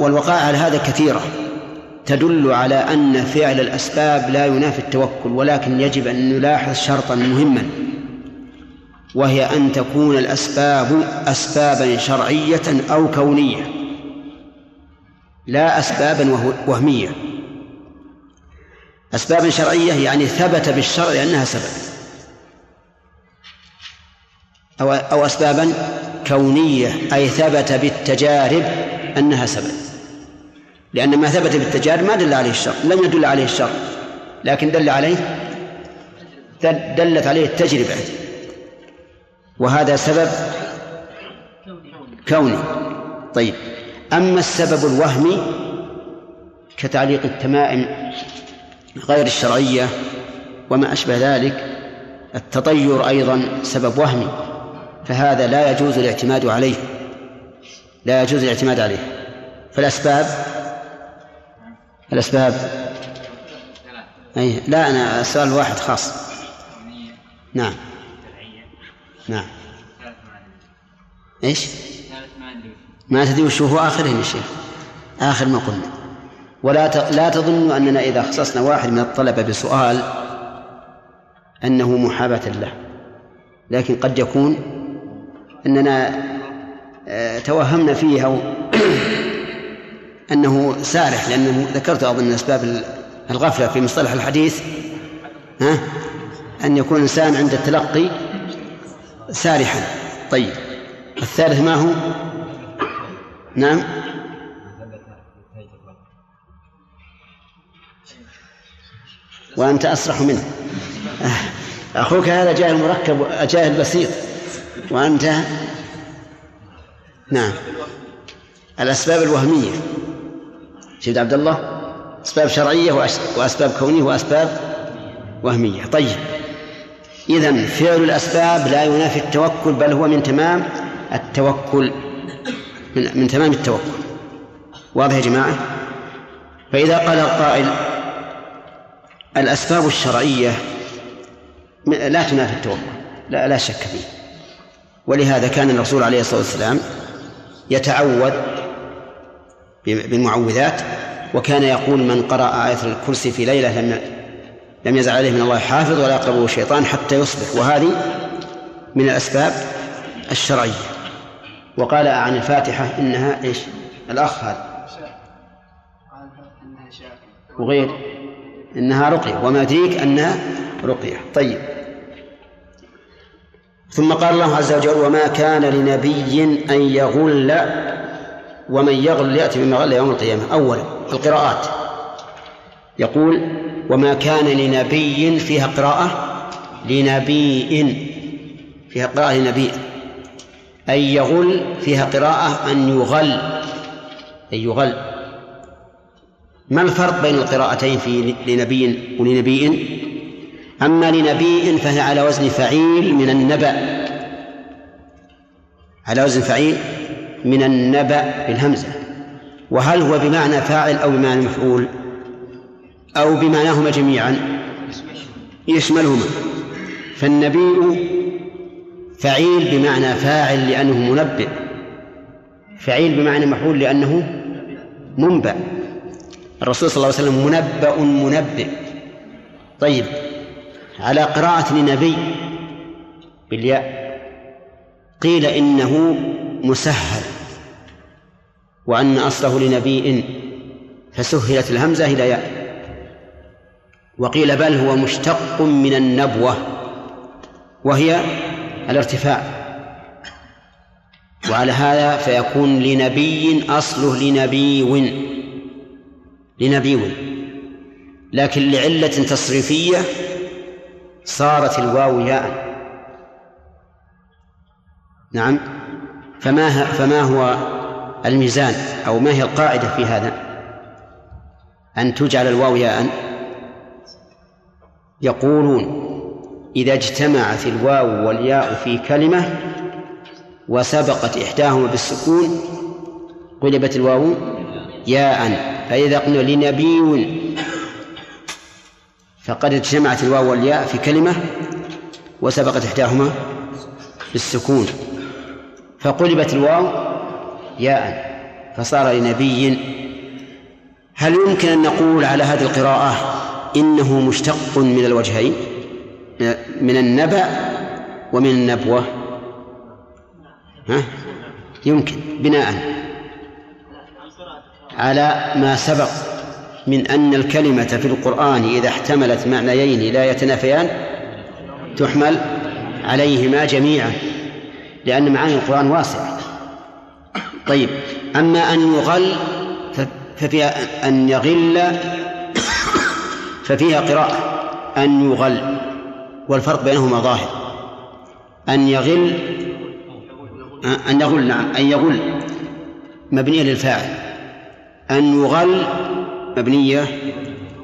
والوقائع على هذا كثيرة. تدل على أن فعل الأسباب لا ينافي التوكل ولكن يجب أن نلاحظ شرطا مهما وهي أن تكون الأسباب أسبابا شرعية أو كونية لا أسبابا وهمية. أسبابا شرعية يعني ثبت بالشرع أنها سبب. أو أو أسبابا كونية أي ثبت بالتجارب أنها سبب لأن ما ثبت بالتجارب ما دل عليه الشرع لم يدل عليه الشرع لكن دل عليه دلت عليه التجربة. وهذا سبب كوني. طيب أما السبب الوهمي كتعليق التمائم غير الشرعية وما أشبه ذلك التطير أيضا سبب وهمي. فهذا لا يجوز الاعتماد عليه. لا يجوز الاعتماد عليه. فالأسباب؟ الأسباب؟ أي لا أنا السؤال واحد خاص. نعم. نعم. إيش؟ ما تدري وش هو؟ آخرهم يا شيخ. آخر ما قلنا. ولا. لا تظنوا أننا إذا خصصنا واحد من الطلبة بسؤال أنه محاباة له. لكن قد يكون أننا آه، توهمنا فيه أو أنه سارح لأنه ذكرت أظن أسباب الغفلة في مصطلح الحديث ها؟ أن يكون الإنسان عند التلقي سارحا. طيب الثالث ما هو؟ نعم. وأنت أسرح منه. أخوك هذا جاهل مركب جاهل بسيط. وأنت؟ نعم. الأسباب الوهمية. شفت عبد الله أسباب شرعية وأسباب كونية وأسباب وهمية. طيب. إذا فعل الأسباب لا ينافي التوكل بل هو من تمام التوكل. من, من تمام التوكل. واضح يا جماعة؟ فإذا قال القائل الأسباب الشرعية لا تنافي التوكل. لا, لا شك فيه. ولهذا كان الرسول عليه الصلاة والسلام يتعوذ بالمعوذات وكان يقول من قرأ آية الكرسي في ليلة لم لم يزل عليه من الله حافظ ولا يقربه شيطان حتى يصبح وهذه من الأسباب الشرعية. وقال عن الفاتحة إنها إيش؟ الأخ هذا. وغير إنها رقية. وما يدريك أنها رقية. طيب. ثم قال الله عز وجل وما كان لنبي أن يغل ومن يغل يأتي بما غل يوم القيامة. أولا القراءات. يقول وما كان لنبي فيها قراءة لنبي فيها قراءة لنبي. أن يغل فيها قراءة أن يغل أن يغل. ما الفرق بين القراءتين في لنبي ولنبي؟ أما لنبي فهي على وزن فعيل من النبأ. على وزن فعيل من النبأ بالهمزة. وهل هو بمعنى فاعل أو بمعنى مفعول؟ أو بمعناهما جميعا؟ يشملهما. فالنبي فعيل بمعنى فاعل لأنه منبئ فعيل بمعنى مفعول لأنه منبأ. الرسول صلى الله عليه وسلم منبأ منبئ. طيب. على قراءة لنبي بالياء. قيل إنه مسهل وأن أصله لنبي فسهلت الهمزة إلى ياء. وقيل بل هو مشتق من النبوة وهي الارتفاع. وعلى هذا فيكون لنبي أصله لنبي لنبي لكن لعلة تصريفية صارت الواو ياء. نعم. فما فما هو الميزان أو ما هي القاعدة في هذا؟ أن تجعل الواو ياء. يقولون إذا اجتمعت الواو والياء في كلمة وسبقت إحداهما بالسكون قلبت الواو ياء. فإذا قلنا لنبي فقد اجتمعت الواو والياء في كلمة وسبقت إحداهما بالسكون. فقلبت الواو ياء فصار لنبي هل يمكن أن نقول على هذه القراءة إنه مشتق من الوجهين من النبأ ومن النبوة؟ ها؟ يمكن بناء على ما سبق. من أن الكلمة في القرآن إذا احتملت معنيين لا يتنافيان تحمل عليهما جميعا لأن معاني القرآن واسعة. طيب أما أن يغل ففيها أن يغل ففيها قراءة. أن يغل والفرق بينهما ظاهر. أن يغل أن يغل نعم أن يغل مبنية للفاعل. أن يغل مبنية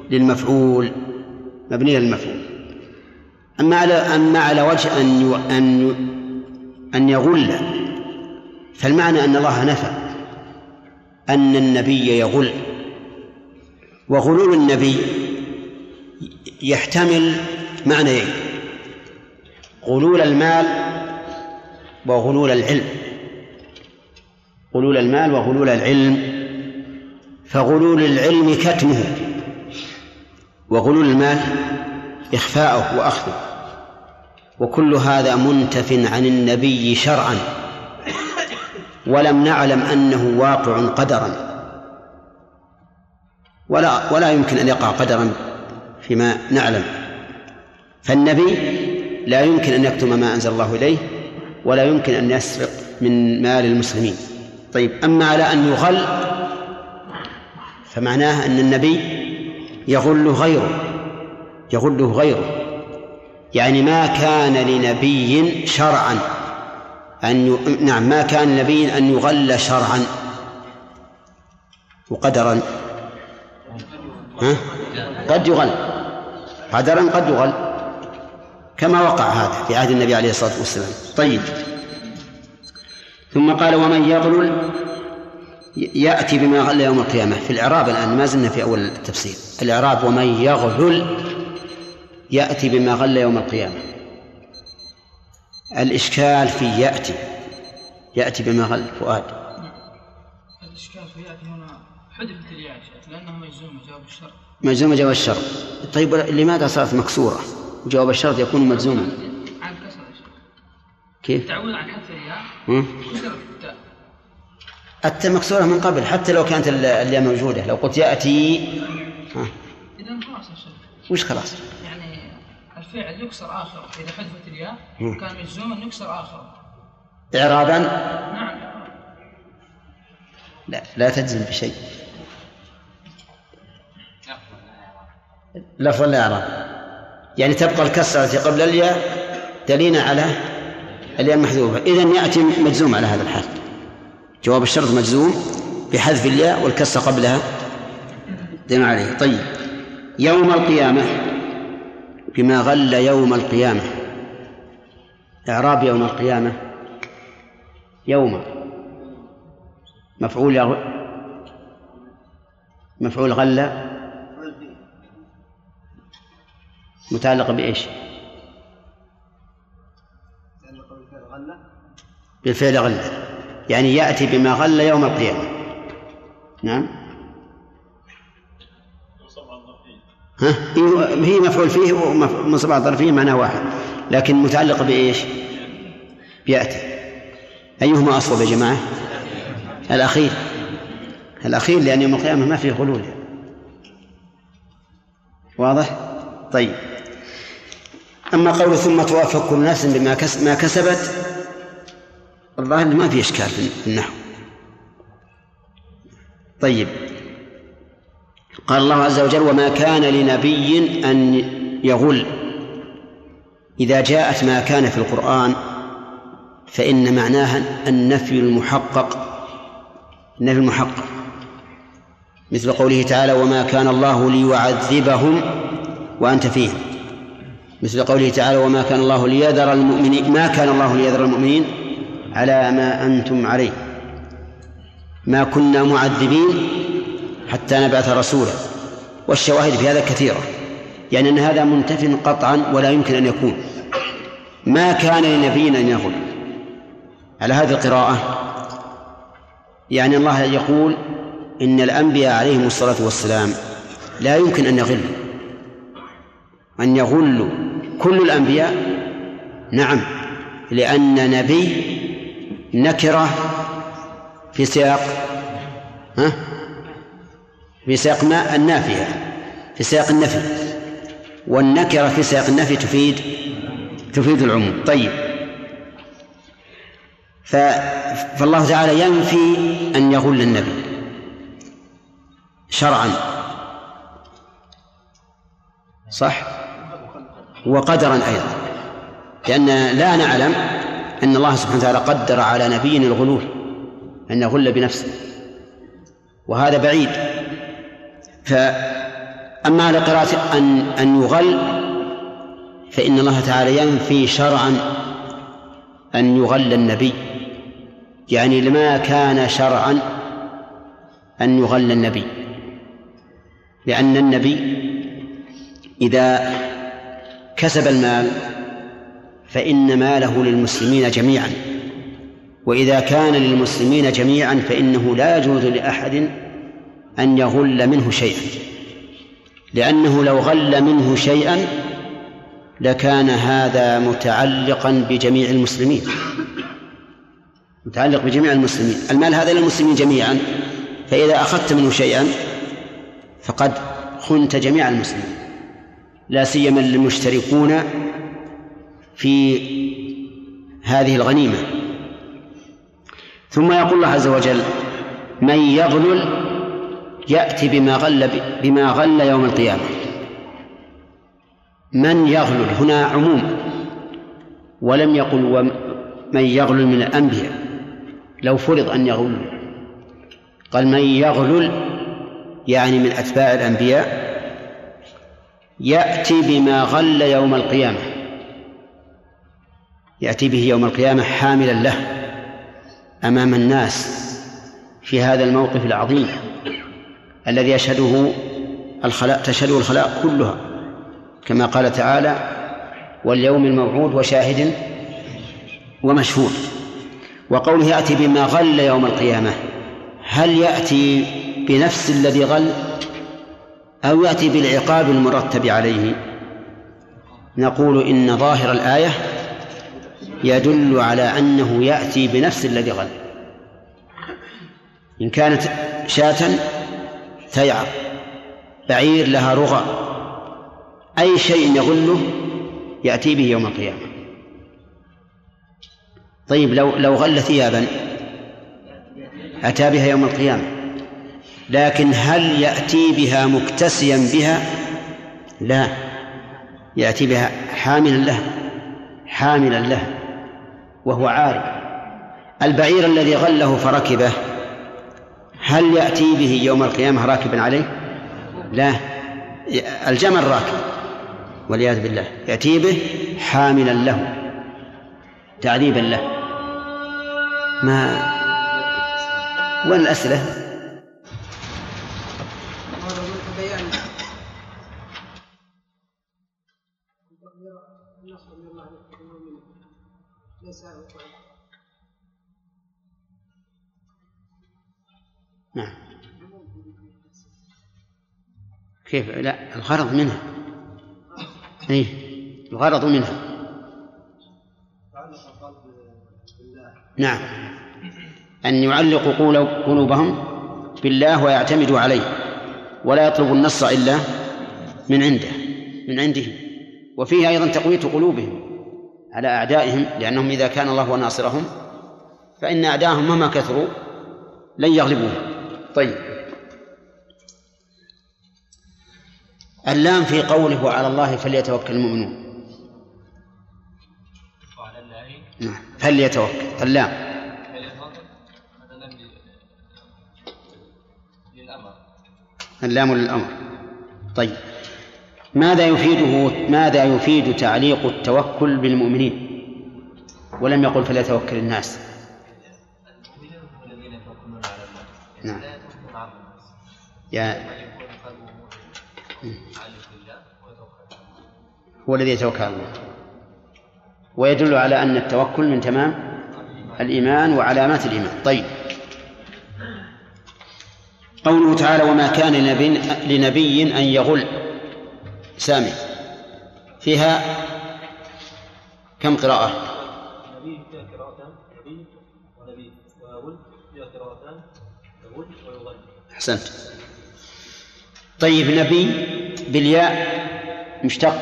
للمفعول مبنية للمفعول. أما على أما على وجه أن أن أن يغل فالمعنى أن الله نفى أن النبي يغل. وغلول النبي يحتمل معنيين غلول المال وغلول العلم. غلول المال وغلول العلم فغلول العلم كتمه وغلول المال إخفاؤه وأخذه. وكل هذا منتف عن النبي شرعا ولم نعلم أنه واقع قدرا. ولا ولا يمكن أن يقع قدرا فيما نعلم. فالنبي لا يمكن أن يكتم ما أنزل الله إليه ولا يمكن أن يسرق من مال المسلمين. طيب أما على أن يغل فمعناه أن النبي يغل غيره يغله غيره. يعني ما كان لنبي شرعا أن ي... نعم ما كان لنبي أن يغل شرعا وقدرا. ها؟ قد يغل. قدرا قد يغل. كما وقع هذا في عهد النبي عليه الصلاة والسلام. طيب. ثم قال ومن يغلل يأتي بما غل يوم القيامة. في الإعراب الآن ما زلنا في أول التفسير. الإعراب ومن يغلل يأتي بما غل يوم القيامة. الإشكال في يأتي يأتي بما غل فؤاد. الإشكال في يأتي هنا حذفت الياء لأنه مجزوم جواب الشرط مجزوم جواب الشرط طيب لماذا صارت مكسورة؟ جواب الشرط يكون مجزوما عن كسر كيف؟ تعود عن حذف الياء التاء مكسورة من قبل حتى لو كانت ال- الياء موجودة. لو قلت يأتي ها. إذا خلاص يا شيخ. وش خلاص؟ يعني الفعل يكسر آخر. إذا حذفت الياء. كان مجزوما يكسر آخر. إعرابا؟ نعم. لا لا تجزم بشيء لفظ الإعراب. يعني تبقى الكسرة التي قبل الياء دليلا على الياء المحذوفة إذا يأتي مجزوم على هذا الحال. جواب الشرط مجزوم بحذف الياء والكسرة قبلها. دين عليه. طيب. يوم القيامة. بما غل يوم القيامة. إعراب يوم القيامة. يوم. مفعول يغ... مفعول غل. متعلق بإيش؟ بالفعل غل. يعني يأتي بما غل يوم القيامة. نعم. ها؟ إيه، هي مفعول فيه ومنصب على الظرفية معناه واحد. لكن متعلق بإيش؟ بيأتي. أيهما أصوب يا جماعة؟ الأخير. الأخير لأن يوم القيامة ما فيه غلول. واضح؟ طيب. أما قول ثم توافق كل نفس بما ما كسبت الظاهر ما في إشكال في النحو. طيب. قال الله عز وجل وما كان لنبي أن يغل. إذا جاءت ما كان في القرآن فإن معناها النفي المحقق. النفي المحقق. مثل قوله تعالى وما كان الله ليعذبهم وأنت فيهم. مثل قوله تعالى وما كان الله ليذر المؤمنين. ما كان الله ليذر المؤمنين؟ على ما أنتم عليه. ما كنا معذبين حتى نبعث رسولا. والشواهد في هذا كثيرة. يعني أن هذا منتف قطعا ولا يمكن أن يكون. ما كان لنبي أن يغل على هذه القراءة يعني الله يقول إن الأنبياء عليهم الصلاة والسلام لا يمكن أن يغلوا. أن يغلوا كل الأنبياء؟ نعم. لأن نبي نكرة في سياق ها؟ في سياق ما النافية في سياق النفي. والنكرة في سياق النفي تفيد تفيد العموم. طيب. ف... فالله تعالى ينفي أن يغل النبي شرعا. صح؟ وقدرا أيضا. لأن لا نعلم أن الله سبحانه وتعالى قدر على نبي الغلول أن يغل بنفسه. وهذا بعيد. فأما على قراءة أن أن يغل فإن الله تعالى ينفي شرعا أن يغل النبي. يعني لما كان شرعا أن يغل النبي. لأن النبي إذا كسب المال فإن ماله للمسلمين جميعا. وإذا كان للمسلمين جميعا فإنه لا يجوز لأحد أن يغل منه شيئا. لأنه لو غل منه شيئا لكان هذا متعلقا بجميع المسلمين. متعلق بجميع المسلمين. المال هذا للمسلمين جميعا. فإذا أخذت منه شيئا فقد خنت جميع المسلمين. لا سيما المشتركون في هذه الغنيمة. ثم يقول الله عز وجل من يغلل يأتي بما غل بما غل يوم القيامة. من يغلل؟ هنا عموم. ولم يقل ومن يغلل من الأنبياء. لو فرض أن يغل قال من يغلل يعني من أتباع الأنبياء يأتي بما غل يوم القيامة. يأتي به يوم القيامة حاملا له أمام الناس في هذا الموقف العظيم الذي يشهده الخلاء تشهده الخلاء كلها. كما قال تعالى واليوم الموعود وشاهد ومشهود. وقوله يأتي بما غل يوم القيامة هل يأتي بنفس الذي غل أو يأتي بالعقاب المرتب عليه؟ نقول إن ظاهر الآية يدل على أنه يأتي بنفس الذي غل. إن كانت شاة تيعر بعير لها رغى أي شيء يغله يأتي به يوم القيامة. طيب لو لو غل ثيابا أتى بها يوم القيامة. لكن هل يأتي بها مكتسيا بها؟ لا يأتي بها حاملا لها حاملا لها. وهو عاري. البعير الذي غله فركبه هل يأتي به يوم القيامة راكبا عليه؟ لا. الجمل راكب والعياذ بالله يأتي به حاملا له تعذيبا له. ما وين الأسئلة؟ نعم. كيف؟ لا الغرض منها. اي الغرض منها. نعم. أن يعلقوا قلوبهم بالله ويعتمدوا عليه ولا يطلبوا النصر إلا من عنده من عنده وفيه أيضا تقوية قلوبهم على أعدائهم لأنهم إذا كان الله هو ناصرهم فإن أعداءهم مهما كثروا لن يغلبوهم طيب. اللام في قوله وعلى الله فليتوكل المؤمنون. نعم. فليتوكل. اللام. اللام للأمر. طيب. ماذا يفيده ماذا يفيد تعليق التوكل بالمؤمنين؟ ولم يقل فليتوكل الناس. نعم. يا هو الذي يتوكل على الله. ويدل على أن التوكل من تمام الإيمان وعلامات الإيمان. طيب. قوله تعالى وما كان لنبي, لنبي أن يغل سامي. فيها كم قراءة؟ نبي فيها قراءتان. نبي ونبي ويغل فيها قراءتان. يغل ويغل. أحسنت. طيب نبي بالياء مشتق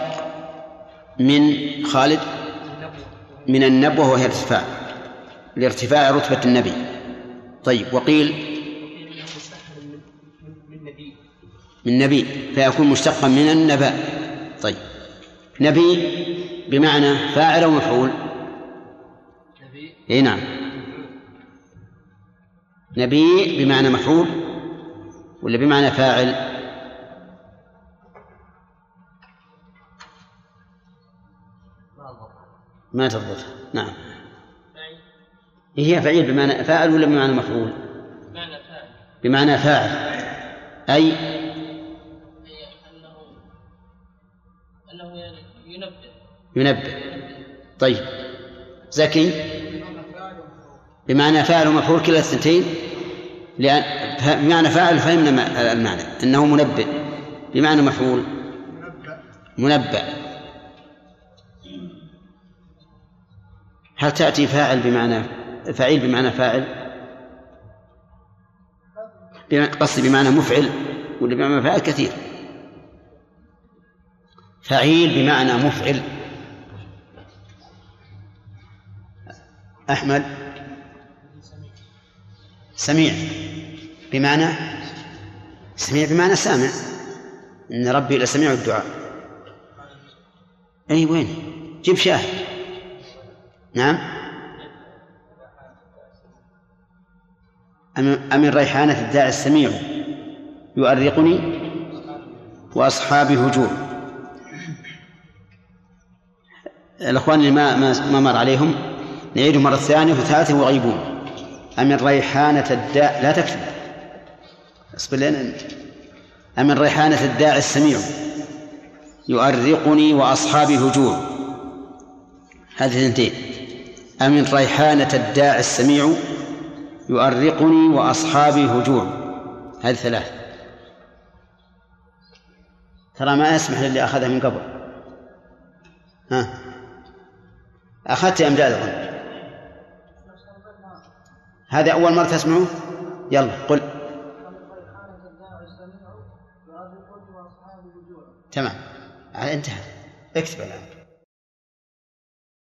من خالد من النبوة وهي الارتفاع لارتفاع رتبة النبي. طيب وقيل من نبي فيكون مشتقا من النبأ. طيب نبي بمعنى فاعل أو مفعول؟ اي نعم. نبي بمعنى مفعول ولا بمعنى فاعل؟ ما تضبط. نعم. هي فعيل بمعنى فاعل ولا بمعنى مفعول؟ بمعنى فاعل. أي؟ أنه ينبه. ينبه. طيب. زكي؟ بمعنى فاعل ومفعول. كلا الثنتين لأن بمعنى فاعل فهمنا المعنى. أنه منبه. بمعنى مفعول؟ منبأ هل تأتي فاعل بمعنى فعيل بمعنى فاعل؟ قصدي بمعنى مفعل ولا بمعنى فاعل كثير؟ فعيل بمعنى مفعل. أحمد؟ سميع. بمعنى؟ سميع بمعنى سامع. إن ربي لسميع الدعاء. أي وين؟ جيب شاهد. نعم. أم ريحانة الداعي السميع يؤرقني؟ وأصحابي هجور الأخوان اللي ما ما مر عليهم نعيدهم مرة ثانية وثالثة ويغيبون أمن ريحانة الداء لا تكتب. اصبر لنا أمن ريحانة الداعي السميع يؤرقني وأصحابي هجوع هذه اثنتين أمن ريحانة الداعي السميع يؤرقني وأصحابي هجوع. هذه ثلاث. ترى ما يسمح للي أخذها من قبل. ها؟ أخذت أمجاد أظن هذا أول مرة تسمعه؟ يلا قل. تمام. انتهى. اكتب الآن.